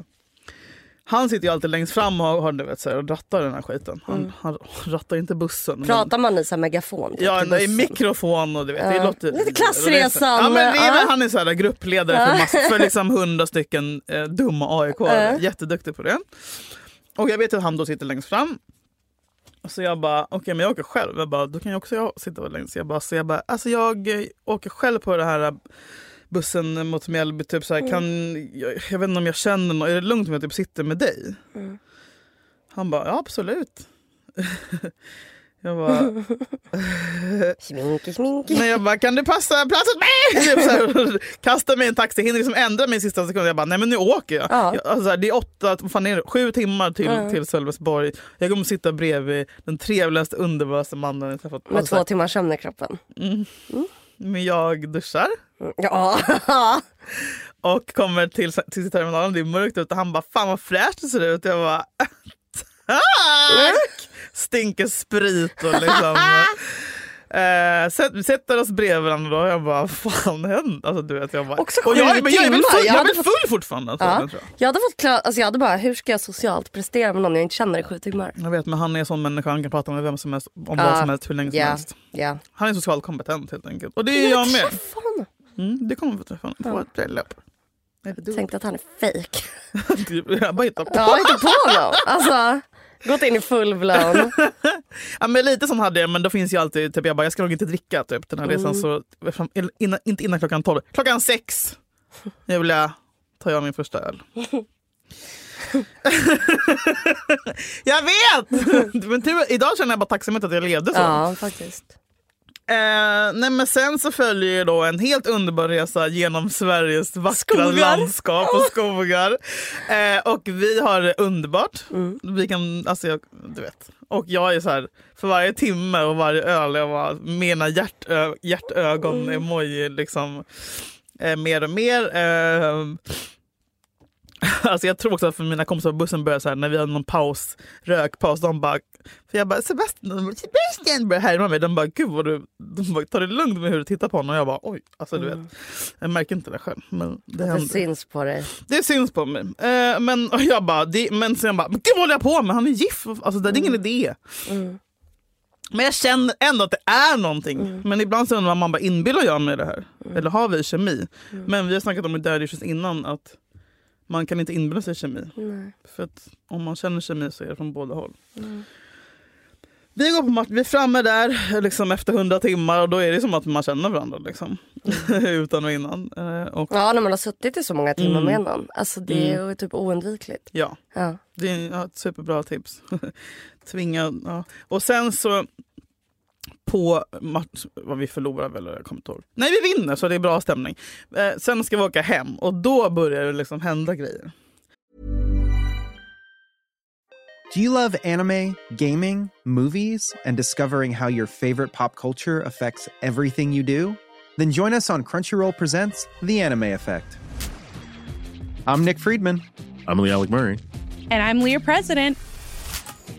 Speaker 4: Han sitter ju alltid längst fram och, har, du vet, så här, och rattar den här skiten. Han, han rattar inte bussen. men-
Speaker 2: Pratar man i så här megafon? typ,
Speaker 4: Ja, det är
Speaker 2: bussen?
Speaker 4: mikrofon och du vet. Det
Speaker 2: Ja.
Speaker 4: låter,
Speaker 2: Lite klassresan.
Speaker 4: Ja, men det är,
Speaker 2: Ja.
Speaker 4: Han är så här gruppledare för, mass, för liksom hundra stycken eh, dumma AIK.
Speaker 2: Ja.
Speaker 4: Jätteduktig på det. Och jag vet att han då sitter längst fram. Så jag bara, okej men jag åker själv. Jag bara, då kan jag också jag sitta längst. Jag bara, så jag bara, alltså jag eh, åker själv på det här eh, bussen mot Mjällby. Typ så här, kan, jag, jag vet inte om jag känner någon, är det lugnt om jag typ sitter med dig? Han bara, ja absolut. jag bara,
Speaker 2: Sminky, sminky.
Speaker 4: men jag bara, kan du passa plats åt mig? Typ så här, Kasta mig i en taxi, hinner liksom ändra mig i sista sekunden. Jag bara, nej men nu åker jag.
Speaker 2: Ja.
Speaker 4: jag alltså, det är åtta, vad fan är det, sju timmar till,
Speaker 2: Ja.
Speaker 4: till Sölvesborg. Jag kommer sitta bredvid den trevligaste, underbaraste mannen jag träffat.
Speaker 2: Med
Speaker 4: Alltså,
Speaker 2: två timmars sömn i kroppen.
Speaker 4: men jag duschar
Speaker 2: Ja.
Speaker 4: och kommer till, till terminalen, det är mörkt ute och han bara, fan vad fräscht det ser ut. Jag bara, tack! Stinker sprit och liksom. Eh, sätt- sätter oss bredvid varandra då. Jag bara, fan hände? Alltså, du vet, jag bara,
Speaker 2: Också
Speaker 4: och jag, men jag är väl full,
Speaker 2: Jag
Speaker 4: jag väl
Speaker 2: fått-
Speaker 4: full fortfarande? Alltså,
Speaker 2: Ja.
Speaker 4: jag.
Speaker 2: Jag hade fått klar, alltså jag hade bara, hur ska jag socialt prestera med någon jag inte känner i sju timmar?
Speaker 4: Jag vet, men han är en sån människa, han kan prata med vem som helst om
Speaker 2: Ja.
Speaker 4: vad som helst hur länge som
Speaker 2: Ja.
Speaker 4: helst.
Speaker 2: Ja.
Speaker 4: Han är socialt kompetent helt enkelt. Och det är jag med.
Speaker 2: Träffa honom.
Speaker 4: Mm, det kommer vi träffa honom på ett bröllop. Du.
Speaker 2: Tänkte att han är fejk.
Speaker 4: Jag bara hittar på.
Speaker 2: Ja, inte på honom. Alltså, gått in i full blown.
Speaker 4: Ja, men lite sån hade jag, men då finns ju alltid, typ, jag bara, jag ska nog inte dricka typ, den här resan.
Speaker 2: Mm.
Speaker 4: Så, fram- innan, inte innan klockan 12. Klockan sex jag vill jag ta jag min första öl. jag vet! men tur, idag känner jag bara tacksamhet att jag levde så.
Speaker 2: Ja, faktiskt.
Speaker 4: Eh, nej men sen så följer ju då en helt underbar resa genom Sveriges vackra
Speaker 2: Skogar.
Speaker 4: landskap och skogar. Eh, och vi har det underbart.
Speaker 2: Mm.
Speaker 4: Vi kan, alltså jag, du vet. Och jag är så här, för varje timme och varje öl, jag var mina hjärtö, hjärtögon
Speaker 2: Mm.
Speaker 4: liksom eh, mer och mer. Alltså jag tror också att för mina kompisar på bussen började så här, när vi hade någon paus, rökpaus, de bara, för jag bara Sebastian, Sebastian började härma mig. De bara, gud vad du, de bara, ta det lugnt med hur du tittar på honom. Och jag bara, oj, alltså du vet. Jag märker inte det själv. Men det,
Speaker 2: Det syns på dig.
Speaker 4: Det syns på mig. Eh, men och jag bara, det, men sen bara, gud vad håller jag på med? Han är gift. Alltså det är ingen idé. Men jag känner ändå att det är någonting.
Speaker 2: Mm.
Speaker 4: Men ibland så undrar man, man bara inbillar jag mig det här? Eller har vi kemi? Men vi har snackat om i Daddy Issues innan att man kan inte inbilla sig kemi.
Speaker 2: Nej.
Speaker 4: För att om man känner kemi så är det från båda håll. Vi går på match, vi är framme där liksom efter hundra timmar och då är det som att man känner varandra. Liksom. Utan och innan. Eh, Och,
Speaker 2: Ja, när man har suttit i så många timmar
Speaker 4: Mm.
Speaker 2: med någon. Alltså det är ju typ oundvikligt.
Speaker 4: ja,
Speaker 2: Ja.
Speaker 4: det är ett superbra tips. Tvinga, ja. Och sen så på match, vad vi förlorar väl, jag kommer inte ihåg. Nej vi vinner så det är bra stämning. Eh, sen ska vi åka hem och då börjar det liksom hända grejer.
Speaker 5: Do you love anime, gaming, movies, and discovering how your favorite pop culture affects everything you do? Then join us on Crunchyroll Presents The Anime Effect. I'm Nick Friedman.
Speaker 6: I'm Lee Alec Murray.
Speaker 7: And I'm Leah President.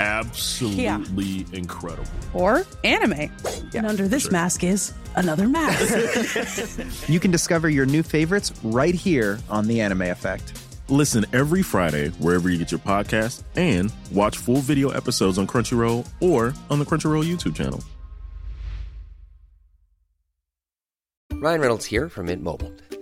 Speaker 6: absolutely incredible.
Speaker 7: Or anime.
Speaker 10: And under this mask is another mask.
Speaker 5: you can discover your new favorites right here on The Anime Effect.
Speaker 6: Listen every Friday wherever you get your podcast and watch full video episodes on Crunchyroll or on the Crunchyroll YouTube channel.
Speaker 8: Ryan Reynolds here from Mint Mobile.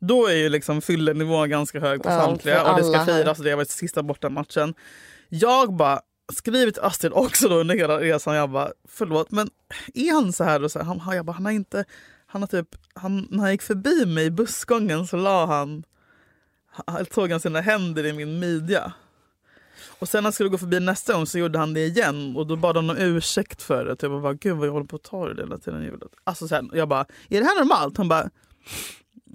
Speaker 4: Då är ju liksom fyllenivån ganska hög på
Speaker 2: Ja,
Speaker 4: samtliga och det ska firas och det har varit sista bortamatchen. Jag bara skrivit till Astrid också då under hela resan. Jag bara förlåt men är han så här? Och så här han, jag bara, han har inte, han har typ, han, när han gick förbi mig i bussgången så la han, han tog han sina händer i min midja. Och sen när han skulle gå förbi nästa gång så gjorde han det igen och då bad han om ursäkt för det. Jag bara, gud vad jag håller på att ta det hela tiden. i hjulet." Alltså sen, jag bara, är det här normalt? Han bara,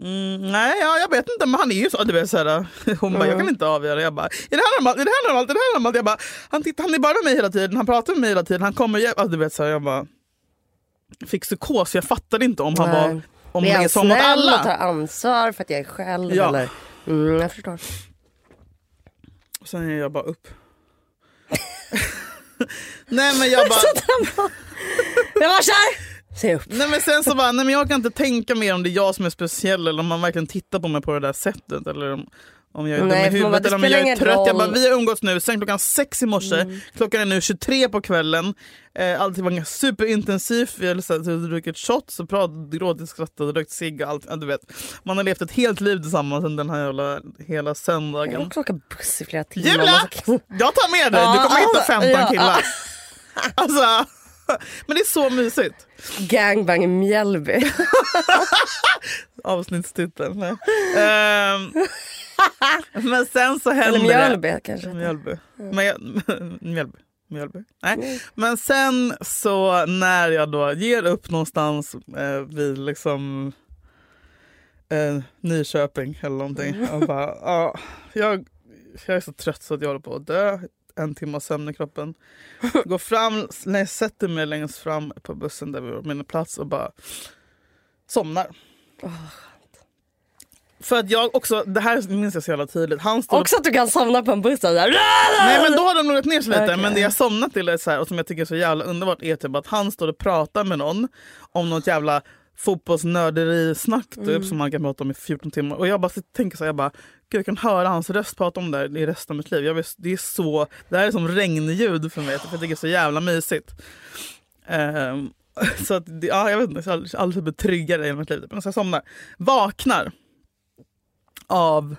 Speaker 4: Mm, nej, ja, jag vet inte, men han är ju så. Du vet, så här, hon bara, jag kan inte avgöra. Jag bara, är det här normalt? Är det här normalt? Är det här normalt? Jag bara, han, tittar, han är bara med mig hela tiden, han pratar med mig hela tiden, han kommer ju- alltså, du vet, så här, Jag bara, fick psykos, jag fattade inte om han
Speaker 2: Nej.
Speaker 4: var om han är som mot
Speaker 2: snäll och tar
Speaker 4: alla.
Speaker 2: ansvar för att jag är själv?
Speaker 4: Ja.
Speaker 2: Eller? Mm, jag förstår.
Speaker 4: Och sen är jag bara upp. nej men jag bara...
Speaker 2: Jag var kär! Se upp.
Speaker 4: Nej men sen så bara, nej men jag kan inte tänka mer om det är jag som är speciell eller om man verkligen tittar på mig på det där sättet. Eller om, om jag är dum
Speaker 2: Nej,
Speaker 4: i
Speaker 2: man bara,
Speaker 4: huvudet
Speaker 2: det
Speaker 4: eller om jag är trött. Jag bara, vi har umgåtts nu sen klockan sex i morse.
Speaker 2: Mm.
Speaker 4: Klockan är nu 23 på kvällen. Eh, allt var superintensivt. Vi har druckit shots, och pratat, gråtit, skrattat, rökt cigg och allt. Ja, du vet. Man har levt ett helt liv tillsammans den här jävla, hela
Speaker 2: Jag
Speaker 4: söndagen.
Speaker 2: vill också åka buss i flera timmar.
Speaker 4: Julia! Jag tar med dig, du kommer hitta
Speaker 2: alltså,
Speaker 4: 15
Speaker 2: ja.
Speaker 4: killar. Alltså, men det är så mysigt.
Speaker 2: Gangbang i Mjällby.
Speaker 4: Avsnittstiteln. Ehm, men sen så händer
Speaker 2: Eller
Speaker 4: det.
Speaker 2: Mjölby kanske.
Speaker 4: Mjölby. Mjölby. Mjölby. Nej. Men sen så när jag då ger upp någonstans eh, vid liksom eh, Nyköping eller någonting. Och bara, ja, jag, jag är så trött så att jag håller på att dö. En timme sömn i kroppen. Går fram, när jag sätter mig längst fram på bussen där vi var min plats och bara somnar. För att jag också, det här minns jag så jävla tydligt. Han står
Speaker 2: Också att du kan somna på en buss. och så här.
Speaker 4: Nej men då har de gått ner sig lite.
Speaker 2: Okej.
Speaker 4: Men det jag somnat till är så här, och som jag tycker är så jävla underbart är typ att han står och pratar med någon om något jävla fotbollsnörderisnack typ,
Speaker 2: Mm.
Speaker 4: som man kan prata om i 14 timmar. Och jag bara tänker så här, jag bara, Gud, jag kan höra hans röst prata om det här i resten av mitt liv. Vet, det, är så, det här är som regnljud för mig, för jag tycker det är så jävla mysigt. Ehm, så att, ja, jag vet inte, jag har aldrig- blivit tryggare i mitt liv. Men så jag somnar. Vaknar av,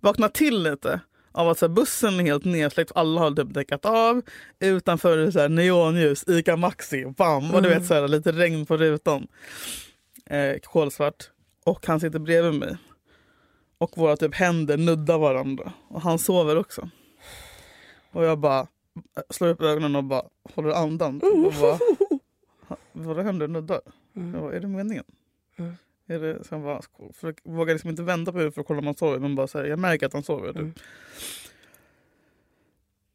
Speaker 4: vaknar till lite av att så här, bussen är helt nedsläckt, alla har typ däckat av. Utanför är det så här, neonljus, Ica Maxi, bam! Och du vet så här, lite regn på rutan. Eh, kolsvart. Och han sitter bredvid mig. Och våra typ händer nuddar varandra. Och han sover också. Och jag bara slår upp ögonen och bara håller andan.
Speaker 2: Mm.
Speaker 4: Och bara, "Ha, vad händer nu dör?
Speaker 2: Mm.
Speaker 4: Jag bara, är det meningen?
Speaker 2: Mm.
Speaker 4: Är det, så jag bara, för jag vågar liksom inte vända på huvudet för att kolla om han sover. Men bara så här, jag märker att han sover.
Speaker 2: Mm.
Speaker 4: Typ.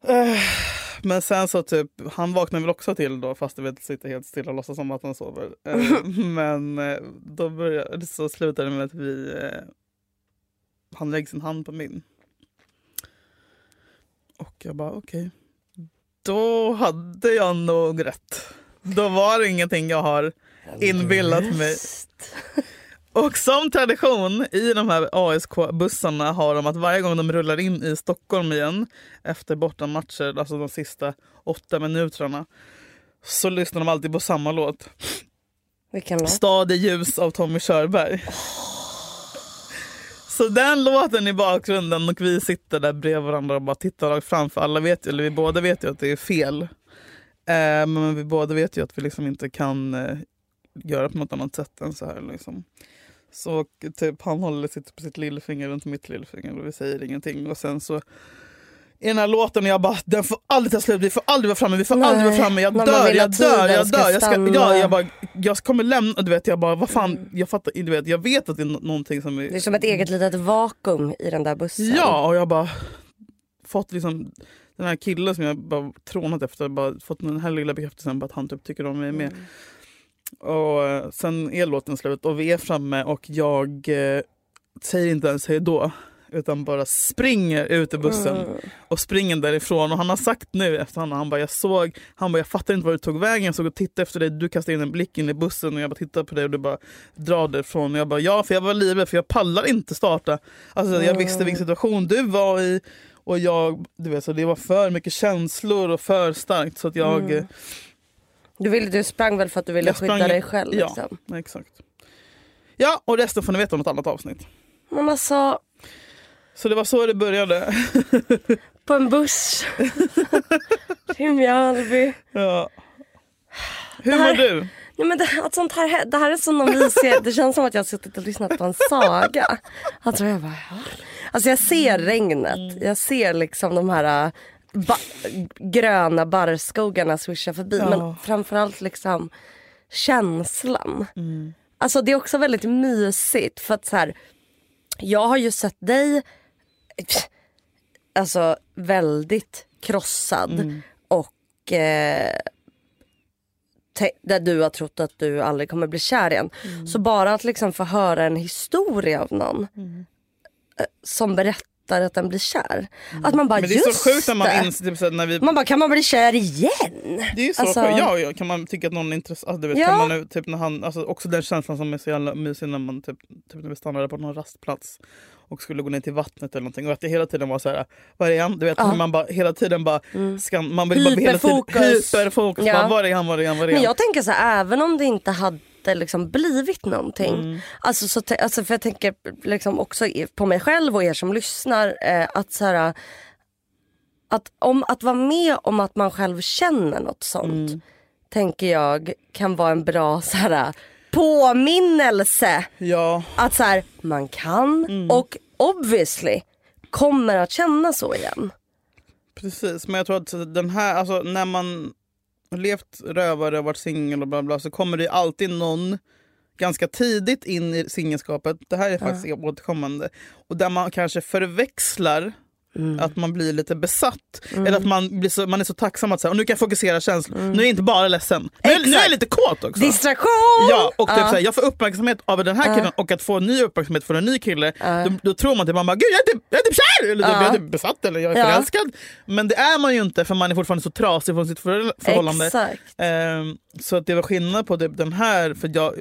Speaker 4: Eh, Men sen så typ, han vaknar väl också till då fast du vet sitter helt stilla och låtsas som att han sover. Eh, Men eh, då började, så slutade det med att vi, han lägger sin hand på min. Och jag bara okej. Då hade jag nog rätt. Då var det ingenting jag har inbillat mig. Och som tradition i de här ASK-bussarna har de att varje gång de rullar in i Stockholm igen efter bortamatcher, alltså de sista åtta minuterna, så lyssnar de alltid på samma låt.
Speaker 2: Vilken låt?
Speaker 4: Stad i ljus av Tommy Körberg. Så den låten i bakgrunden och vi sitter där bredvid varandra och bara tittar rakt framför. Alla vet ju, eller vi båda vet ju att det är fel. Eh, men vi båda vet ju att vi liksom inte kan eh, göra på något annat sätt än så här. Liksom. Så typ, han håller sitt, sitt lillfinger runt mitt lillfinger och vi säger ingenting. Och sen så i den här låten jag bara, den får aldrig ta slut, vi får aldrig vara framme, vi får
Speaker 2: Nej,
Speaker 4: aldrig vara framme, jag dör, jag dör, jag dör. Jag, ska, ja, jag, bara, jag kommer lämna, du vet, jag bara, vad fan, jag fattar, du vet, jag vet att det är nå- någonting som är...
Speaker 2: Det är som ett eget litet vakuum i den där bussen.
Speaker 4: Ja, och jag bara fått liksom den här killen som jag bara trånat efter, bara fått den här lilla bekräftelsen på att han typ tycker om mig med. Och eh, sen är låten slut och vi är framme och jag eh, säger inte ens hej då utan bara springer ut ur bussen
Speaker 2: Mm.
Speaker 4: och springer därifrån. Och han har sagt nu efterhand, han bara jag såg, han bara jag fattar inte var du tog vägen, jag såg och tittade efter dig, du kastade in en blick in i bussen och jag bara tittade på dig och du bara drar därifrån. Och jag bara ja, för jag var livrädd för jag pallar inte starta. Alltså jag visste vilken situation du var i och jag, du vet så det var för mycket känslor och för starkt så att jag
Speaker 2: Mm. Du, ville, du sprang väl för att du ville
Speaker 4: jag
Speaker 2: skydda
Speaker 4: sprang-
Speaker 2: dig själv?
Speaker 4: Ja,
Speaker 2: Liksom.
Speaker 4: exakt. Ja, och resten får ni veta om ett annat avsnitt.
Speaker 2: Men alltså,
Speaker 4: Så det var så det började.
Speaker 2: på en buss till Mjölby.
Speaker 4: ja. Hur
Speaker 2: Det här-
Speaker 4: mår du?
Speaker 2: Ja, men det, att sånt här, det här är som om vi ser, det känns som att jag har suttit och lyssnat på en saga. Alltså jag bara, ja. Alltså jag ser regnet, jag ser liksom de här äh, ba, gröna barrskogarna swisha förbi.
Speaker 4: Ja.
Speaker 2: Men framförallt liksom känslan. Alltså det är också väldigt mysigt för att så här, jag har ju sett dig alltså väldigt krossad och eh, där du har trott att du aldrig kommer bli kär igen. Så bara att liksom få höra en historia av någon eh, som berättar att den blir kär. Att man bara
Speaker 4: Men det är så sjukt när man inser, typ, så när vi
Speaker 2: Man bara kan man bli kär igen?
Speaker 4: Det är ju så
Speaker 2: Alltså-
Speaker 4: sjukt. Ja, ja, kan man tycka att någon är intressant. Alltså, du vet,
Speaker 2: Ja.
Speaker 4: kan man, nu- typ, när han, alltså, också den känslan som är så jävla mysig när man typ, typ, när vi stannade på någon rastplats och skulle gå ner till vattnet eller någonting. Och att det hela tiden var så här, var är han? Du vet,
Speaker 2: Ja. Mm.
Speaker 4: man bara hela tiden bara, ska, man vill bara hela tiden,
Speaker 2: Hyperfokus. Ja.
Speaker 4: Bara, var är han, var är han, var är
Speaker 2: Men
Speaker 4: han?
Speaker 2: jag tänker så här, även om det inte hade liksom blivit någonting.
Speaker 4: Mm.
Speaker 2: Alltså, så alltså för jag tänker liksom också på mig själv och er som lyssnar. Eh, att så här, att, om, att vara med om att man själv känner något sånt.
Speaker 4: Mm.
Speaker 2: Tänker jag kan vara en bra så här, påminnelse.
Speaker 4: Ja.
Speaker 2: Att så här, man kan
Speaker 4: Mm.
Speaker 2: och obviously kommer att känna så igen.
Speaker 4: Precis, men jag tror att den här, alltså, när man levt rövare och varit singel och bla bla så kommer det alltid någon ganska tidigt in i singelskapet, det här är faktiskt återkommande, och där man kanske förväxlar att man blir lite besatt.
Speaker 2: Mm.
Speaker 4: Eller att man, blir så, man är så tacksam att säga, och nu kan jag fokusera känslor. Nu är jag inte bara ledsen. Nu, är- nu är jag lite kåt också.
Speaker 2: Distraktion!
Speaker 4: Ja, och typ
Speaker 2: Ja.
Speaker 4: såhär, jag får uppmärksamhet av den här
Speaker 2: Ja.
Speaker 4: killen och att få ny uppmärksamhet från en ny kille. Då, då tror man att man bara, gud jag är typ, jag är typ kär! Eller typ,
Speaker 2: Ja.
Speaker 4: jag är typ besatt eller jag är förälskad. Men det är man ju inte för man är fortfarande så trasig från sitt för, förhållande.
Speaker 2: Exakt.
Speaker 4: Ehm, så att det var skillnad på typ den här, för jag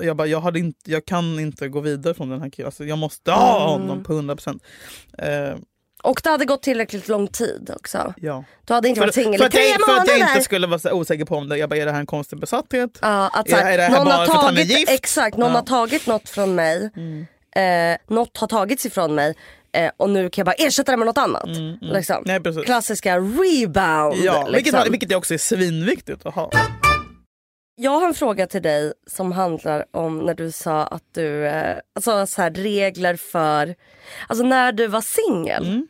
Speaker 4: jag, bara, jag, hade inte, jag kan inte gå vidare från den här killen. Alltså, jag måste ha
Speaker 2: Mm.
Speaker 4: honom på 100%. Ehm,
Speaker 2: Och det hade gått tillräckligt lång tid också.
Speaker 4: ja.
Speaker 2: Du hade inte
Speaker 4: För,
Speaker 2: varit singel i tre
Speaker 4: jag, för att jag
Speaker 2: månader.
Speaker 4: inte skulle vara så osäker på om det. Jag bara, är det här en konstig besatthet?
Speaker 2: Ja, att
Speaker 4: Är är det här
Speaker 2: någon
Speaker 4: bara
Speaker 2: har
Speaker 4: för att han är
Speaker 2: tagit,
Speaker 4: gift?
Speaker 2: Exakt, någon
Speaker 4: Ja.
Speaker 2: har tagit något från mig. Eh, något har tagits ifrån mig. Eh, och nu kan jag bara ersätta det med något annat. Liksom.
Speaker 4: Mm, Nej, precis.
Speaker 2: Klassiska rebound.
Speaker 4: Ja, vilket,
Speaker 2: liksom.
Speaker 4: vilket också är svinviktigt att ha.
Speaker 2: Jag har en fråga till dig som handlar om när du sa att du, eh, alltså så här regler för, alltså när du var singel.
Speaker 4: Mm.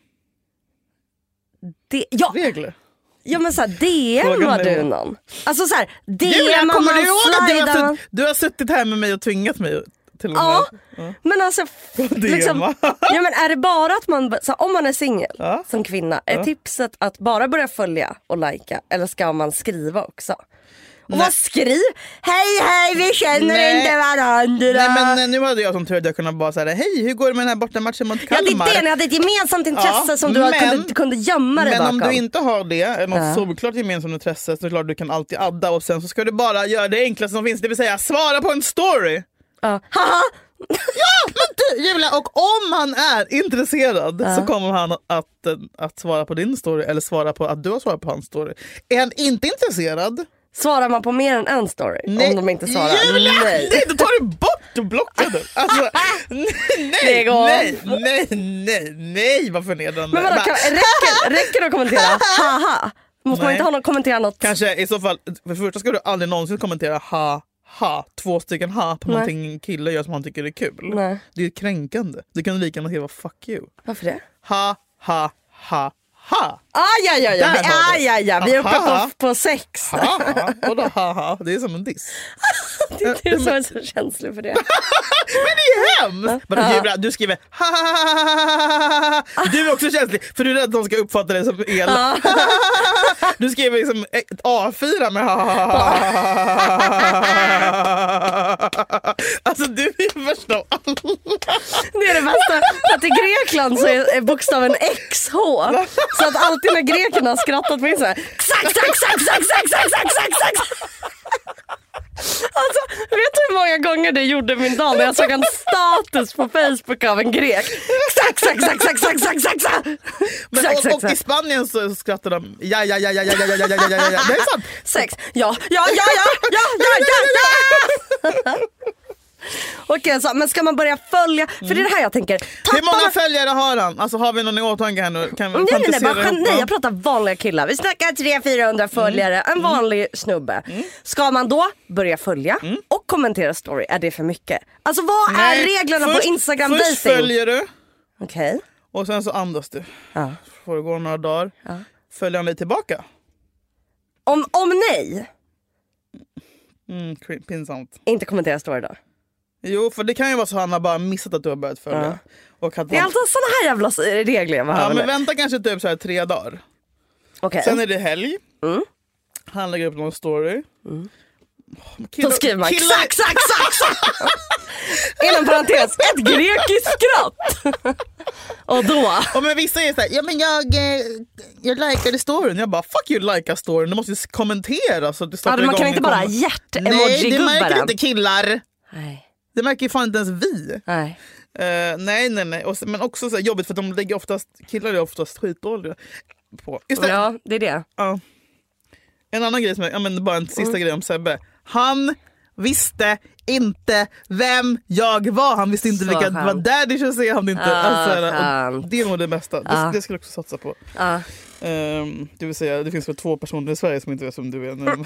Speaker 2: det, ja,
Speaker 4: regler?
Speaker 2: ja men såhär DMar du någon? Alltså såhär
Speaker 4: Julia,
Speaker 2: DMar
Speaker 4: kommer
Speaker 2: man,
Speaker 4: du ihåg att du har,
Speaker 2: slidar man.
Speaker 4: sutt, du har suttit här med mig och tvingat mig till och med?
Speaker 2: Ja, men alltså f- liksom,
Speaker 4: DMa.
Speaker 2: ja, men är det bara att man, så här, om man är singel
Speaker 4: Ja.
Speaker 2: som kvinna, är tipset att bara börja följa och lajka eller ska man skriva också? Och vad skriv? Hej hej vi känner
Speaker 4: Nej.
Speaker 2: inte varandra.
Speaker 4: Nej men eh, nu hade jag som tur att jag kunde bara säga hej hur går det med den här bortamatchen mot
Speaker 2: ja det
Speaker 4: Kalmar?
Speaker 2: är det, ni hade ett gemensamt intresse
Speaker 4: Ja,
Speaker 2: som du
Speaker 4: men-
Speaker 2: kunde, kunde gömma dig
Speaker 4: Men
Speaker 2: bakom.
Speaker 4: om du inte har det, något
Speaker 2: Ja.
Speaker 4: solklart gemensamt intresse, så klart du kan alltid adda och sen så ska du bara göra det enklaste som finns, det vill säga svara på en story.
Speaker 2: Ja. Haha!
Speaker 4: Ja, men du Julia, och om han är intresserad
Speaker 2: Ja.
Speaker 4: så kommer han att, att, att svara på din story eller svara på att du har svarat på hans story. Är han inte intresserad,
Speaker 2: Svarar man på mer än en story? Om de inte svarar?
Speaker 4: Julia,
Speaker 2: Nej.
Speaker 4: nej, då tar du bort och blockar du. Alltså, nej, nej, nej, nej, nej, nej, vad förnedrande.
Speaker 2: Men vadå, kan, räcker, räcker det att kommentera haha? Måste man
Speaker 4: Nej.
Speaker 2: inte ha kommentera något?
Speaker 4: Kanske i så fall, för det första ska du aldrig någonsin kommentera ha, ha, två stycken ha på
Speaker 2: Nej.
Speaker 4: någonting en kille gör som han tycker är kul.
Speaker 2: Nej.
Speaker 4: Det är kränkande. Du kan lika gärna skriva fuck you.
Speaker 2: Varför det?
Speaker 4: Ha, ha, ha, ha.
Speaker 2: Ah.
Speaker 4: Där
Speaker 2: Vi,
Speaker 4: var
Speaker 2: ah,
Speaker 4: det.
Speaker 2: ja, ja. vi är uppe på, på sex.
Speaker 4: Ha, ha. Vadå ha, ha? Det är som en diss.
Speaker 2: Det är du som är så känslig för det.
Speaker 4: Men det är hemskt!
Speaker 2: Ja.
Speaker 4: Du skriver ha, ha, ha, ha, ha, ha. Du är också känslig för du är rädd att de ska uppfatta dig som el. Du skriver liksom ett A4 med ha, ha, ha, ha, ha. Alltså du är värsta av alla.
Speaker 2: Det är det bästa. Att i Grekland så är bokstaven XH. Så att alltid när grekerna har skrattat på Instagram. Xack, xack, xack, xack, xack, xack, xack, xack. Alltså, vet du hur många gånger det gjorde min dag när jag såg en status på Facebook av en grek? Xack, xack, xack, xack, xack, xack, xack.
Speaker 4: Men, och, och i. Spanien så skrattar de ja, ja, ja, ja, ja, ja, ja, ja, ja, ja, ja, ja. Det är sant.
Speaker 2: Sex. Ja, ja, ja, ja, ja, ja, ja, ja. Okej, så, men ska man börja följa? För det är det här jag tänker.
Speaker 4: Hur många
Speaker 2: Tappar-
Speaker 4: följare har han? Alltså har vi någon i åtanke här nu? Kan vi
Speaker 2: Nej, nej, nej, bara, nej,
Speaker 4: Ja.
Speaker 2: jag pratar vanliga killar. Vi snackar 300-400 följare, en vanlig snubbe. Ska man då börja följa och kommentera story? Är det för mycket? Alltså vad
Speaker 4: Nej,
Speaker 2: är reglerna på
Speaker 4: först-
Speaker 2: Instagram
Speaker 4: Först
Speaker 2: dating?
Speaker 4: följer du
Speaker 2: Okej.
Speaker 4: och sen så andas du.
Speaker 2: Ja.
Speaker 4: Får det gå några dagar.
Speaker 2: Ja.
Speaker 4: Följer han dig tillbaka?
Speaker 2: Om, om nej,
Speaker 4: Mm, pinsamt.
Speaker 2: inte kommentera story då.
Speaker 4: Jo, för det kan ju vara så att han har bara missat att du har börjat följa. Och att
Speaker 2: Det är
Speaker 4: han...
Speaker 2: alltså såna här jävla regler jag
Speaker 4: Ja,
Speaker 2: behöver
Speaker 4: men vänta kanske typ så här tre dagar.
Speaker 2: Okej.
Speaker 4: Sen är det helg.
Speaker 2: Mm.
Speaker 4: Han lägger upp någon story.
Speaker 2: Då skriver man
Speaker 4: killar-
Speaker 2: xack, xack, xack. Inom parentes, ett grekiskt skratt. Och då?
Speaker 4: Och men vissa är såhär, ja men jag, eh, jag likade storyn. Jag bara fuck you likea storyn, du måste kommentera så att det startar
Speaker 2: Ja, man kan inte bara
Speaker 4: kom- Nej det märker inte killar.
Speaker 2: Nej.
Speaker 4: Det märker ju fan inte ens vi.
Speaker 2: Nej.
Speaker 4: Eh, nej nej nej, och, men också så här jobbigt för de lägger oftast, killar är oftast skitdåliga på. Just det,
Speaker 2: Ja, det är det.
Speaker 4: Ja. En annan grej, som jag, ja, men bara en sista
Speaker 2: Mm.
Speaker 4: grej om Sebbe. Han visste inte vem jag var. Han visste inte
Speaker 2: Så
Speaker 4: vilka det var daddy José. Han inte,
Speaker 2: Ah,
Speaker 4: alltså, så här, det är nog det bästa. Det,
Speaker 2: Ah.
Speaker 4: det skulle jag också satsa på.
Speaker 2: Ja.
Speaker 4: Ehm, det vill säga, det finns väl två personer i Sverige som inte vet vem du är nu.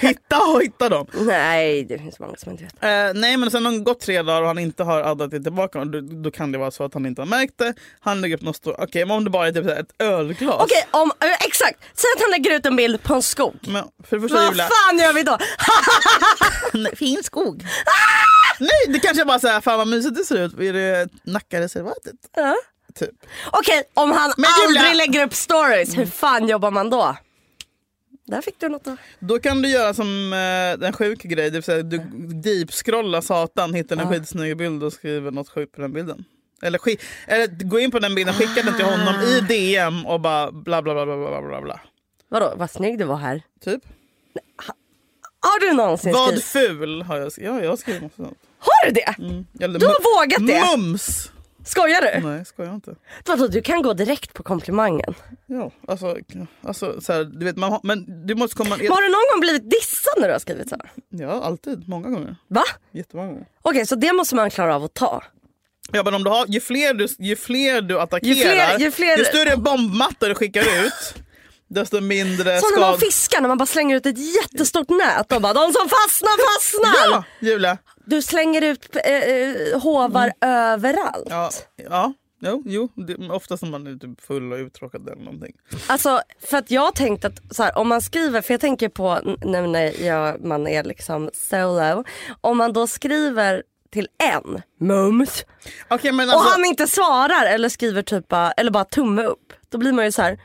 Speaker 4: hitta och hitta dem.
Speaker 2: Nej, det finns många som inte vet.
Speaker 4: Eh, nej men sen har det gått tre dagar och han inte har addat det tillbaka. Då, då kan det vara så att han inte har märkt det. Han lägger upp något stort, okej men om det bara är typ ett ölglas.
Speaker 2: Okej, om, eh, exakt. Säg att han lägger ut en bild på en skog.
Speaker 4: Men för det första
Speaker 2: Vad
Speaker 4: Julia,
Speaker 2: fan gör vi då?
Speaker 4: Fin skog. Nej det kanske bara såhär, fan vad mysigt det ser ut. Är det Nackareservatet?
Speaker 2: Ja.
Speaker 4: Typ.
Speaker 2: Okej, om han
Speaker 4: Men
Speaker 2: aldrig
Speaker 4: Julia-
Speaker 2: lägger upp stories, hur fan jobbar man då? Där fick du något att...
Speaker 4: Då kan du göra som eh, en sjuk grej, det vill säga du deep-scrollar satan, hittar en
Speaker 2: Ja.
Speaker 4: skitsnygg bild och skriver något sjukt på den bilden. Eller, eller gå in på den bilden, skicka den till honom i DM och bara bla bla bla bla bla bla.
Speaker 2: Vadå, vad snygg du var här.
Speaker 4: Typ.
Speaker 2: Har du någonsin
Speaker 4: Vad
Speaker 2: skrivit?
Speaker 4: ful har jag skrivit. Ja, jag har skrivit något sånt.
Speaker 2: Har du det?
Speaker 4: Eller
Speaker 2: Du har vågat det?
Speaker 4: Mums!
Speaker 2: Skojar du?
Speaker 4: Nej, skojar inte.
Speaker 2: Vadå, du kan gå direkt på komplimangen.
Speaker 4: Ja, alltså, alltså så här, du vet, man har, men du måste komma...
Speaker 2: Men har du någon gång blivit dissad när du har skrivit så?
Speaker 4: Ja, alltid. Många gånger.
Speaker 2: Va?
Speaker 4: Jättemånga gånger.
Speaker 2: Okej, så det måste man klara av att ta.
Speaker 4: Ja, men om du har, ju, fler du, ju fler du attackerar,
Speaker 2: Ju fler- ju fler-
Speaker 4: större bombmatta du skickar ut, desto mindre
Speaker 2: Som när man fiskar, när man bara slänger ut ett jättestort nät och bara de som fastnar fastnar.
Speaker 4: Ja, Julia.
Speaker 2: Du slänger ut eh, eh, hovar överallt.
Speaker 4: Ja, ja, Jo, jo det, oftast när man är typ full och uttråkad eller någonting.
Speaker 2: Alltså för att jag har tänkt att så här, om man skriver, för jag tänker på nu när jag, man är liksom solo. Om man då skriver till en mums
Speaker 4: Okej, men
Speaker 2: och
Speaker 4: alltså,
Speaker 2: han inte svarar eller skriver typ eller bara tumme upp. Då blir man ju så här.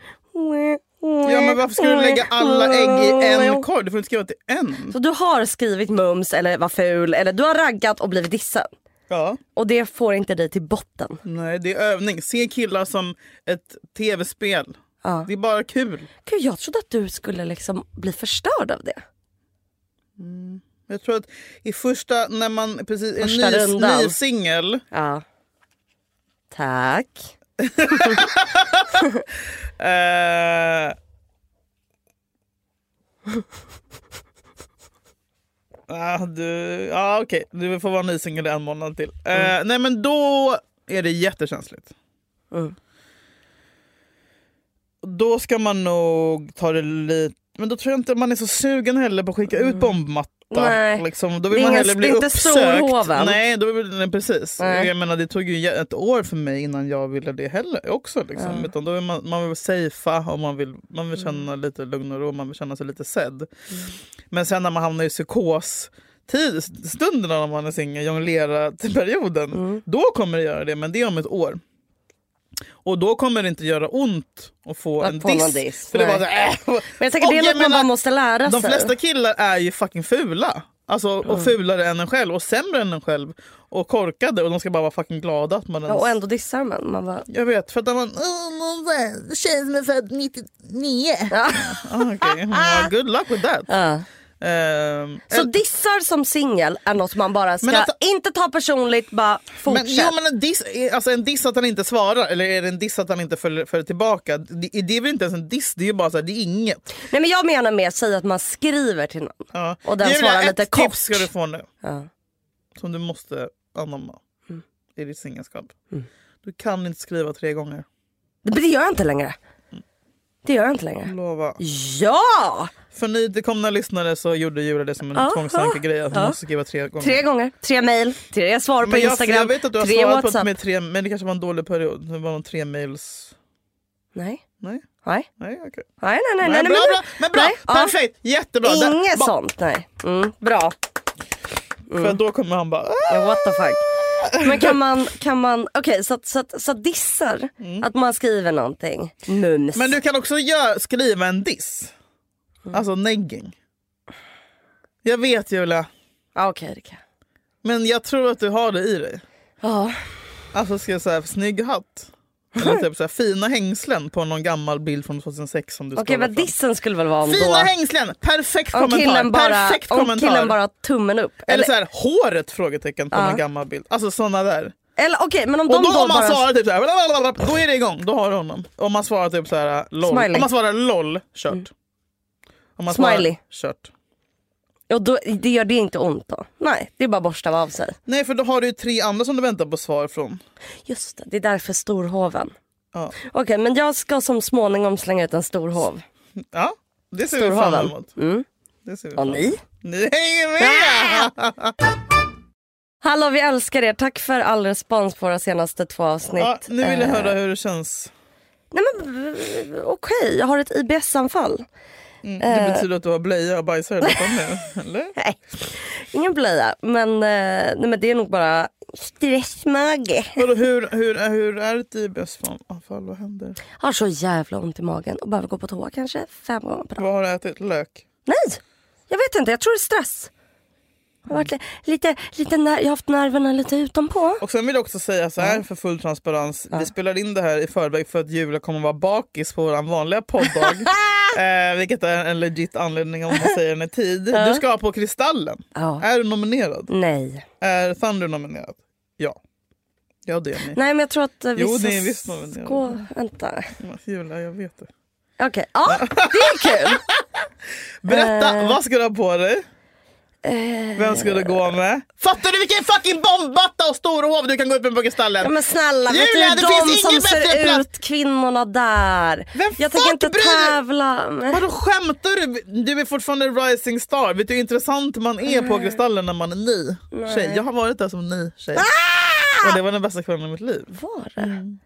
Speaker 4: Ja, men varför ska du lägga alla ägg i en korg? Du får inte skriva till en.
Speaker 2: Så du har skrivit mums eller var ful eller du har raggat och blivit dissad.
Speaker 4: Ja.
Speaker 2: Och det får inte dig till botten.
Speaker 4: Nej, det är övning. Se killar som ett tv-spel.
Speaker 2: Ja.
Speaker 4: Det är bara kul.
Speaker 2: Gud, jag trodde att du skulle liksom bli förstörd av det.
Speaker 4: Jag tror att i första, när man precis är
Speaker 2: Första
Speaker 4: ny,
Speaker 2: rundan.
Speaker 4: ny singel.
Speaker 2: Ja. Tack.
Speaker 4: Eh... Ah, du, ja okej, du får vara ny singel en månad till. Eh, Nej men då är det jättekänsligt.
Speaker 2: Mm.
Speaker 4: Då ska man nog ta det lite... Men då tror jag inte man är så sugen heller på att skicka ut bombmatta.
Speaker 2: Mm. Nej.
Speaker 4: Liksom. Då vill man hellre bli
Speaker 2: inte
Speaker 4: uppsökt. Nej, då vill, nej, precis.
Speaker 2: Nej.
Speaker 4: Jag menar, det tog ju ett år för mig innan jag ville det heller. också. Liksom.
Speaker 2: Ja.
Speaker 4: Utan då vill man, man vill safea och man vill, man vill känna
Speaker 2: Mm.
Speaker 4: lite lugn och ro. Man vill känna sig lite sedd. Men sen när man hamnar i psykos tid, stunderna när man är singel, jonglera till perioden,
Speaker 2: Mm.
Speaker 4: då kommer det göra det. Men det är om ett år. Och då kommer det inte göra ont att få
Speaker 2: Att
Speaker 4: en
Speaker 2: få
Speaker 4: diss.
Speaker 2: diss,
Speaker 4: För det var så, äh.
Speaker 2: Men jag tänker
Speaker 4: Och
Speaker 2: det är något man bara måste lära
Speaker 4: De
Speaker 2: sig.
Speaker 4: flesta killar är ju fucking fula. Alltså, och
Speaker 2: Mm.
Speaker 4: fulare än en själv och sämre än en själv. Och korkade och de ska bara vara fucking glada att man
Speaker 2: Ja,
Speaker 4: ens...
Speaker 2: och ändå dissar man. man bara...
Speaker 4: Jag vet, för att man... "Åh, någon där tjej som är född 99.
Speaker 2: Ja.
Speaker 4: Ah, Okej, well, good luck with that.
Speaker 2: Ja.
Speaker 4: Ehm,
Speaker 2: Så dissar som singel är något man bara ska
Speaker 4: att-
Speaker 2: inte ta personligt, bara fortsätt.
Speaker 4: men, jo, men en, diss, alltså en diss att han inte svarar eller är det en diss att han inte följer, följer tillbaka? Det, det är väl inte ens en diss, det är ju bara så här, det är inget.
Speaker 2: Nej men jag menar med att säga att man skriver till någon.
Speaker 4: Ja.
Speaker 2: Och den svarar
Speaker 4: ett
Speaker 2: lite
Speaker 4: tips
Speaker 2: kort.
Speaker 4: ska du få nu.
Speaker 2: Ja.
Speaker 4: Som du måste anamma
Speaker 2: Mm.
Speaker 4: i ditt singelskap. Du kan inte skriva tre gånger.
Speaker 2: Men det gör jag inte längre. Det gör jag inte längre.
Speaker 4: Lova.
Speaker 2: Ja!
Speaker 4: För nytillkomna lyssnare så gjorde Julia det som en
Speaker 2: Ja,
Speaker 4: tvångstankegrej att hon måste skriva tre gånger.
Speaker 2: Tre gånger, tre mail, tre svar på
Speaker 4: men jag,
Speaker 2: Instagram,
Speaker 4: jag vet att du har
Speaker 2: tre
Speaker 4: svarat
Speaker 2: WhatsApp.
Speaker 4: på med tre, men det kanske var en dålig period. Det var någon tre mails.
Speaker 2: Nej.
Speaker 4: Nej?
Speaker 2: Nej.
Speaker 4: Nej, okej.
Speaker 2: Nej, nej, nej. nej,
Speaker 4: bra,
Speaker 2: men,
Speaker 4: bra, men bra,
Speaker 2: nej, ja.
Speaker 4: perfekt, jättebra.
Speaker 2: Inget sånt, nej. Mm, bra.
Speaker 4: För då kommer han bara... "Ah!"
Speaker 2: What the fuck. Men kan man, kan man okej så, att- så, så att dissar, att man skriver någonting, mums.
Speaker 4: Men du kan också gör, skriva en diss. Alltså negging. Jag vet Julia.
Speaker 2: Ja, okej det kan
Speaker 4: Men jag tror att du har det i dig.
Speaker 2: Ja.
Speaker 4: Alltså ska jag säga snygg hatt. Eller typ så här, fina hängslen på någon gammal bild från 2006 som du
Speaker 2: Okej vad
Speaker 4: fram.
Speaker 2: dissen skulle väl vara om
Speaker 4: Fina
Speaker 2: då...
Speaker 4: hängslen! Perfekt
Speaker 2: om
Speaker 4: kommentar.
Speaker 2: killen bara,
Speaker 4: Perfekt
Speaker 2: om
Speaker 4: kommentar.
Speaker 2: killen bara tummen upp.
Speaker 4: Eller
Speaker 2: Eller,
Speaker 4: så här, håret? Frågetecken på
Speaker 2: Ja.
Speaker 4: någon gammal bild. Alltså såna där.
Speaker 2: eller okej men om
Speaker 4: Och
Speaker 2: de
Speaker 4: då
Speaker 2: då
Speaker 4: om man
Speaker 2: bara...
Speaker 4: svarar typ så här, blablabla, då är det igång. Då har du honom. Om man svarar typ så här, LOL.
Speaker 2: Smiley. Mm.
Speaker 4: Om man svarar LOL, kört. Om man
Speaker 2: Smiley.
Speaker 4: Kört.
Speaker 2: Och då, det gör det inte ont då? Nej, det är bara att borsta av sig.
Speaker 4: Nej för då har du ju tre andra som du väntar på svar från.
Speaker 2: Just det, det är därför storhoven.
Speaker 4: Ja,
Speaker 2: Okej men jag ska som småningom slänga ut en storhov.
Speaker 4: ja det ser vi fram
Speaker 2: Storhoven.
Speaker 4: emot.
Speaker 2: Mm.
Speaker 4: Det ser vi
Speaker 2: Och ni?
Speaker 4: Ni hänger med!
Speaker 2: Hallå vi älskar er, tack för all respons på våra senaste två avsnitt.
Speaker 4: Ja, nu vill jag
Speaker 2: Eh,
Speaker 4: höra hur det känns.
Speaker 2: Nej men okej, jag har ett IBS-anfall.
Speaker 4: Mm, det
Speaker 2: eh.
Speaker 4: betyder att du har blöja och bajsar nu, eller?
Speaker 2: Nej, ingen blöja. Men, eh, nej, men det är nog bara stressmage.
Speaker 4: Vadå, hur, hur, hur är ett IBS-anfall? Vad händer?
Speaker 2: Har så jävla ont i magen och behöver gå på toa kanske fem gånger per dag.
Speaker 4: Vad har du ätit? Lök?
Speaker 2: Nej, jag vet inte. Jag tror det är stress. Jag har, varit li- lite, lite när, jag har haft nerverna lite utanpå.
Speaker 4: Och sen vill jag också säga så här för full transparens. Vi spelar in det här i förväg för att Julia kommer vara bakis på vår vanliga podddag. eh, vilket är en legit anledning om man säger den i tid. Du ska på Kristallen. Är du nominerad?
Speaker 2: Nej.
Speaker 4: Är Thunder nominerad? Ja. Ja det är ni.
Speaker 2: Nej men jag tror att eh,
Speaker 4: Jo,
Speaker 2: vissa
Speaker 4: det är visst nominerad.
Speaker 2: Vänta.
Speaker 4: Julia jag vet det.
Speaker 2: Okej, ja det är kul.
Speaker 4: Berätta,
Speaker 2: Eh.
Speaker 4: vad ska du ha på dig? Vem ska du gå med? Fattar du vilken fucking bombmatta och storhov du kan gå upp med på Kristallen?
Speaker 2: Ja, men snälla, vet
Speaker 4: Julia,
Speaker 2: du
Speaker 4: det
Speaker 2: de
Speaker 4: finns
Speaker 2: som
Speaker 4: ingen bättre
Speaker 2: ser
Speaker 4: plats.
Speaker 2: ut, kvinnorna där.
Speaker 4: Vem
Speaker 2: jag tänker inte tävla.
Speaker 4: Vadå skämtar du? Du är fortfarande rising star. Vet du hur intressant man är på Kristallen när man är ny tjej? Jag har varit där som ny tjej. Och det var den bästa kvällen i mitt liv.
Speaker 2: Var det?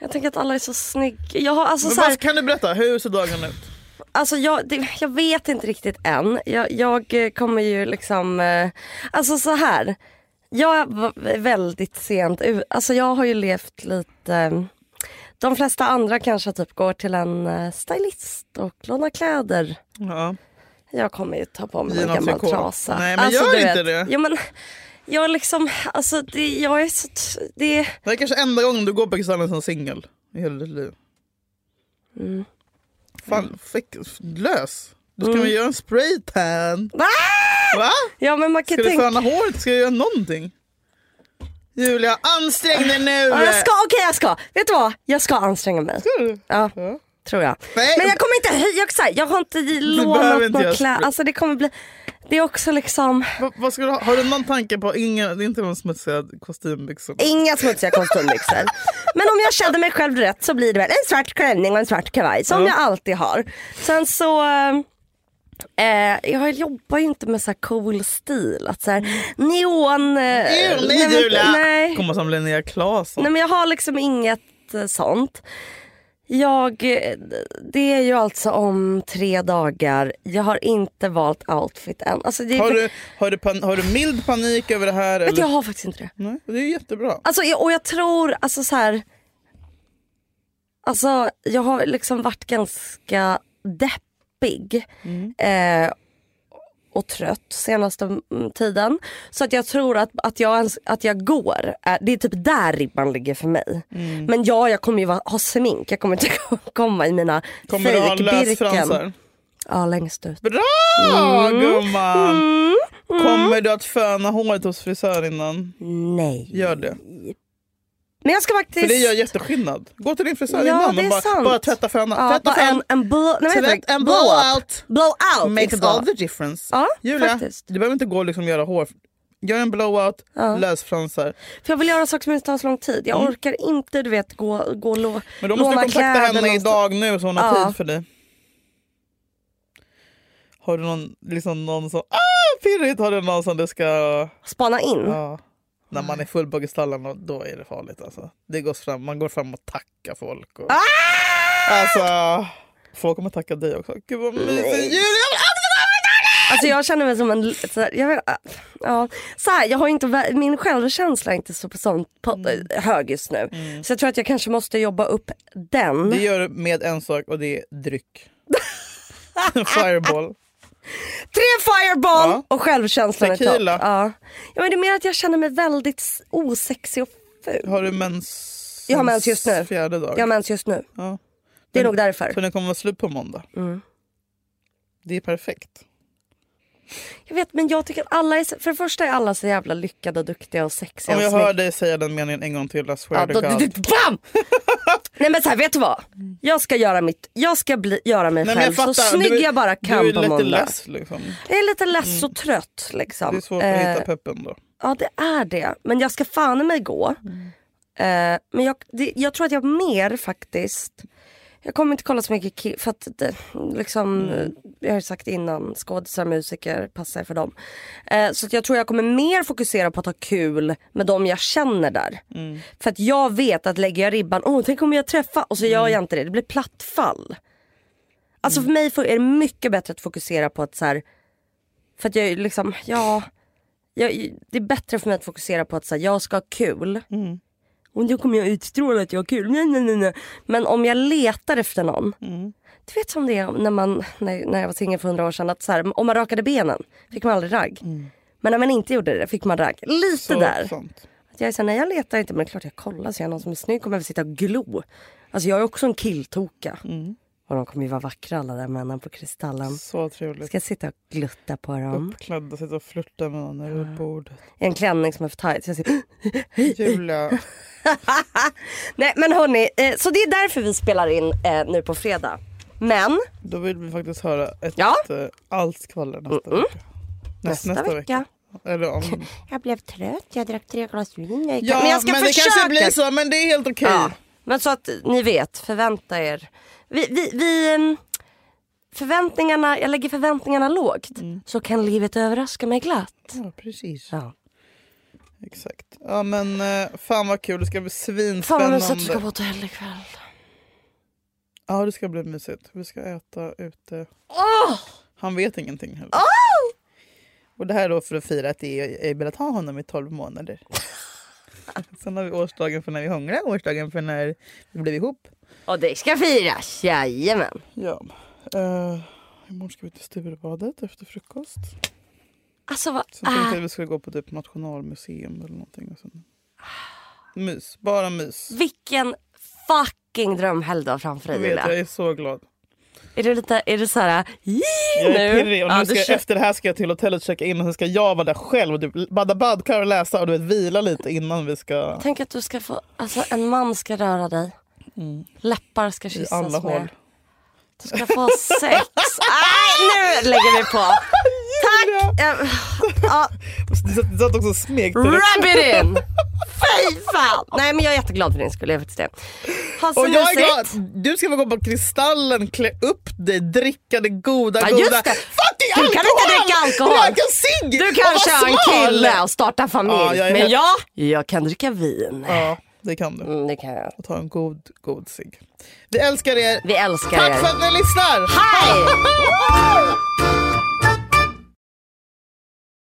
Speaker 2: Jag tänker att alla är så snygga. Jag har alltså
Speaker 4: Men
Speaker 2: så här,
Speaker 4: vad, kan du berätta, hur ser dagen ut?
Speaker 2: Alltså jag, det, jag vet inte riktigt än. Jag, jag eh, kommer ju liksom, eh, alltså så här. Jag var väldigt sent ut, alltså jag har ju levt lite, de flesta andra kanske typ går till en eh, stylist och lånar kläder.
Speaker 4: Ja.
Speaker 2: Jag kommer ju ta på mig en gammal trasa.
Speaker 4: Nej, men
Speaker 2: alltså,
Speaker 4: gör inte
Speaker 2: vet,
Speaker 4: det.
Speaker 2: Ja, men, jag liksom, alltså det, jag är så, det,
Speaker 4: Det är kanske enda gången du går på Kristallen som singel i hela ditt liv.
Speaker 2: mm.
Speaker 4: Fan, fick, lös. Du ska
Speaker 2: Mm.
Speaker 4: väl göra en spraytan? Va?
Speaker 2: Ja men man kan
Speaker 4: Ska du
Speaker 2: tänka...
Speaker 4: föna håret? Ska du göra någonting? Julia, ansträng dig nu!
Speaker 2: Ja, jag ska, okej jag ska. Vet du vad? Jag ska anstränga mig. Ja, tror jag.
Speaker 4: Nej.
Speaker 2: Men jag kommer inte höja, jag, jag har inte lånat några kläder. Alltså det kommer bli, det är också liksom
Speaker 4: Va, vad ska du ha? Har du någon tanke på, inga, det är inte någon smutsiga kostymbyxor?
Speaker 2: inga smutsiga kostymbyxor. Men om jag känner mig själv rätt så blir det väl en svart klänning och en svart kavaj som
Speaker 4: Ja.
Speaker 2: jag alltid har. Sen så Eh, jag jobbar ju inte med så här cool stil, att så här, neon... Eh, nej,
Speaker 4: nej
Speaker 2: nej.
Speaker 4: Kommer som Linnea Claesson.
Speaker 2: Nej men jag har liksom inget eh, sånt. Jag, det är ju alltså om tre dagar. Jag har inte valt outfit än. Alltså det
Speaker 4: Har du, har, du pan, har du mild panik över det här?
Speaker 2: Vet
Speaker 4: Eller?
Speaker 2: jag har faktiskt inte det.
Speaker 4: Nej, det är jättebra.
Speaker 2: Alltså, och jag tror, alltså så här. Alltså jag har liksom varit ganska deppig. Eh, och trött senaste mm, tiden. Så att jag tror att, att, jag, ens, att jag går, det är typ där ribban ligger för mig.
Speaker 4: Mm.
Speaker 2: Men ja, jag kommer ju ha smink. Jag kommer inte komma i mina
Speaker 4: Kommer du ha lösfransar?
Speaker 2: Ja, längst ut.
Speaker 4: Bra
Speaker 2: Mm.
Speaker 4: gumman!
Speaker 2: Mm.
Speaker 4: Kommer du att föna håret hos frisör innan?
Speaker 2: Nej.
Speaker 4: Gör det.
Speaker 2: Men jag ska faktiskt...
Speaker 4: För det gör jättesskillnad. Gå till din frisör
Speaker 2: Ja,
Speaker 4: innan och bara,
Speaker 2: sant.
Speaker 4: bara tvätta föna.
Speaker 2: Ja,
Speaker 4: tvätta fön.
Speaker 2: en, en, blow, nej,
Speaker 4: Tvätt en
Speaker 2: blow
Speaker 4: blowout.
Speaker 2: Blowout.
Speaker 4: Makes
Speaker 2: inte blow.
Speaker 4: all the difference.
Speaker 2: Ja,
Speaker 4: Julia,
Speaker 2: faktiskt.
Speaker 4: du behöver inte gå och liksom göra hår. Gör en blowout,
Speaker 2: Ja.
Speaker 4: lösfransar.
Speaker 2: För jag vill göra saker som inte tar så lång tid. Jag
Speaker 4: Mm.
Speaker 2: orkar inte du vet gå, gå och lå,
Speaker 4: Men då måste du
Speaker 2: låna
Speaker 4: kontakta henne idag nu så hon har
Speaker 2: Ja.
Speaker 4: tid för dig. Har du någon, liksom någon som, ah pirrigt, har du någon som du ska...
Speaker 2: Spana in?
Speaker 4: Ja. När man är full på Gestallen och då är det farligt alltså. Det går fram, man går fram och tackar folk. Och...
Speaker 2: Ah!
Speaker 4: Alltså, folk kommer tacka dig också. Gud vad mysigt.
Speaker 2: Alltså jag känner mig som en... Så här, jag vet, ja, så här, jag har inte, min självkänsla är inte så på sånt, på,
Speaker 4: Mm.
Speaker 2: hög just nu. Så jag tror att jag kanske måste jobba upp den.
Speaker 4: Det gör du med en sak och det är dryck. Fireball.
Speaker 2: Tre fireball
Speaker 4: Ja.
Speaker 2: och självkänslan är
Speaker 4: Tequila.
Speaker 2: topp. Ja. ja, men det är mer att jag känner mig väldigt osexig och ful.
Speaker 4: Har du mens?
Speaker 2: Jag har mens just nu.
Speaker 4: Fjärde dag.
Speaker 2: Jag har mens just nu.
Speaker 4: Ja.
Speaker 2: Det är nog därför.
Speaker 4: Så den kommer vara slut på måndag.
Speaker 2: Mm.
Speaker 4: Det är perfekt.
Speaker 2: Jag vet men jag tycker att alla är, för det första är alla så jävla lyckade duktiga och sexiga
Speaker 4: Om jag
Speaker 2: och
Speaker 4: hör dig säga den meningen en gång till, I swear
Speaker 2: Ja,
Speaker 4: to God.
Speaker 2: bam! Nej men så här, vet du vad? Jag ska göra, mitt, jag ska bli, göra mig
Speaker 4: Nej,
Speaker 2: själv
Speaker 4: jag
Speaker 2: så
Speaker 4: fattar.
Speaker 2: snygg
Speaker 4: du,
Speaker 2: jag bara kan
Speaker 4: Du är
Speaker 2: på
Speaker 4: lite
Speaker 2: måndag.
Speaker 4: less liksom.
Speaker 2: Jag är lite less och trött liksom.
Speaker 4: Det är svårt att hitta
Speaker 2: Eh,
Speaker 4: peppen då.
Speaker 2: Ja det är det. Men jag ska fan mig gå. Eh, men jag, det, jag tror att jag mer faktiskt jag kommer inte kolla så mycket för att det, liksom, eh, jag har ju sagt innan, skådisar musiker passar för dem. Eh, så jag tror jag kommer mer fokusera på att ha kul med dem jag känner där. För att jag vet att lägger jag ribban, åh tänk om jag träffar och så gör jag inte det, det blir plattfall. Alltså för mig får- är det mycket bättre att fokusera på att så här, för att jag är liksom, ja, jag, det är bättre för mig att fokusera på att så här, jag ska ha kul. Och då kommer jag utstråla att jag har kul. Nej, nej, nej, nej. Men om jag letar efter någon. Du vet som det är när, man, när, när jag var singel för hundra år sedan. Att så här, om man rakade benen fick man aldrig ragg. Men när man inte gjorde det fick man ragg. Lite
Speaker 4: Så
Speaker 2: där.
Speaker 4: sant.
Speaker 2: Att jag är så här, nej jag letar inte men det är klart jag kollar. Ser jag någon som är snygg kommer jag väl sitta och glo. Alltså jag är också en killtoka. Och de kommer ju vara vackra alla där männen på Kristallen.
Speaker 4: Så trevligt.
Speaker 2: Ska sitta och glutta på dem.
Speaker 4: Uppklädda, sitta och flirta med någon över bordet.
Speaker 2: I en klänning som är för tajt. Så jag sitter,
Speaker 4: Julia.
Speaker 2: Nej men hörni, eh, så det är därför vi spelar in eh, nu på fredag. Men
Speaker 4: Då vill vi faktiskt höra ett
Speaker 2: Ja.
Speaker 4: eh, allt skvaller nästa
Speaker 2: Mm-mm.
Speaker 4: vecka. Näst,
Speaker 2: nästa, vecka.
Speaker 4: Eller om...
Speaker 2: Jag blev trött, jag drack tre glas vin. Jag
Speaker 4: Ja,
Speaker 2: men jag ska
Speaker 4: men det
Speaker 2: försöka.
Speaker 4: kanske blir så, men det är helt okej.
Speaker 2: Ja, men så att ni vet, förvänta er. Vi, vi, vi, förväntningarna, jag lägger förväntningarna lågt. Så kan livet överraska mig glatt.
Speaker 4: Ja, precis.
Speaker 2: Ja.
Speaker 4: Exakt. Ja men eh, fan vad kul, det ska bli
Speaker 2: Fan vad
Speaker 4: svinspännande.
Speaker 2: mysigt att du ska på hotell ikväll.
Speaker 4: Ja det ska bli mysigt. Vi ska äta ute.
Speaker 2: Åh!
Speaker 4: Han vet ingenting heller.
Speaker 2: Åh!
Speaker 4: Och det här är då för att fira att jag velat ha honom i 12 månader. Sen har vi årsdagen för när vi hånglade, årsdagen för när vi blev ihop.
Speaker 2: Och det ska firas, jajamän.
Speaker 4: Ja. Uh, imorgon ska vi till Sturebadet efter frukost.
Speaker 2: Alltså vad
Speaker 4: Sen tänkte jag att vi skulle gå på typ nationalmuseum eller någonting. Och sen... Mys, bara mys.
Speaker 2: Vilken fucking drömhelg du har framför
Speaker 4: Jag
Speaker 2: dig
Speaker 4: vet,
Speaker 2: Julia.
Speaker 4: jag är så glad.
Speaker 2: Är du lite, är du såhär,
Speaker 4: Jag
Speaker 2: nu?
Speaker 4: är pirrig och
Speaker 2: Ja,
Speaker 4: nu
Speaker 2: du
Speaker 4: ska,
Speaker 2: kör-
Speaker 4: efter det här ska jag till hotellet checka in och sen ska jag vara där själv och typ badda badkar och läsa och du vet, vila lite innan vi ska
Speaker 2: Tänk att du ska få, alltså en man ska röra dig. Läppar ska
Speaker 4: i
Speaker 2: kyssas
Speaker 4: alla
Speaker 2: med.
Speaker 4: håll.
Speaker 2: Du ska få sex. Nej, nu lägger vi på. Tack! Jag- Ja,
Speaker 4: Du du satt också och smekte.
Speaker 2: rub it in! Fy fan! Nej men jag är jätteglad för din skull, jag är faktiskt det. Ha så
Speaker 4: Och jag är
Speaker 2: mysigt.
Speaker 4: glad. Du ska få gå på Kristallen, klä upp dig, dricka det goda,
Speaker 2: Ja,
Speaker 4: goda.
Speaker 2: det.
Speaker 4: Fucking
Speaker 2: Du kan inte
Speaker 4: alkohol!
Speaker 2: dricka alkohol.
Speaker 4: Röka cigg!
Speaker 2: Du
Speaker 4: vara
Speaker 2: har en kille och starta familj.
Speaker 4: Ja, jag
Speaker 2: men jag, jag kan dricka vin.
Speaker 4: Ja, det kan du.
Speaker 2: Mm, det kan jag.
Speaker 4: Och ta en god, god cigg. Vi älskar er.
Speaker 2: Vi älskar
Speaker 4: Tack
Speaker 2: er.
Speaker 4: för att ni lyssnar!
Speaker 2: Hej!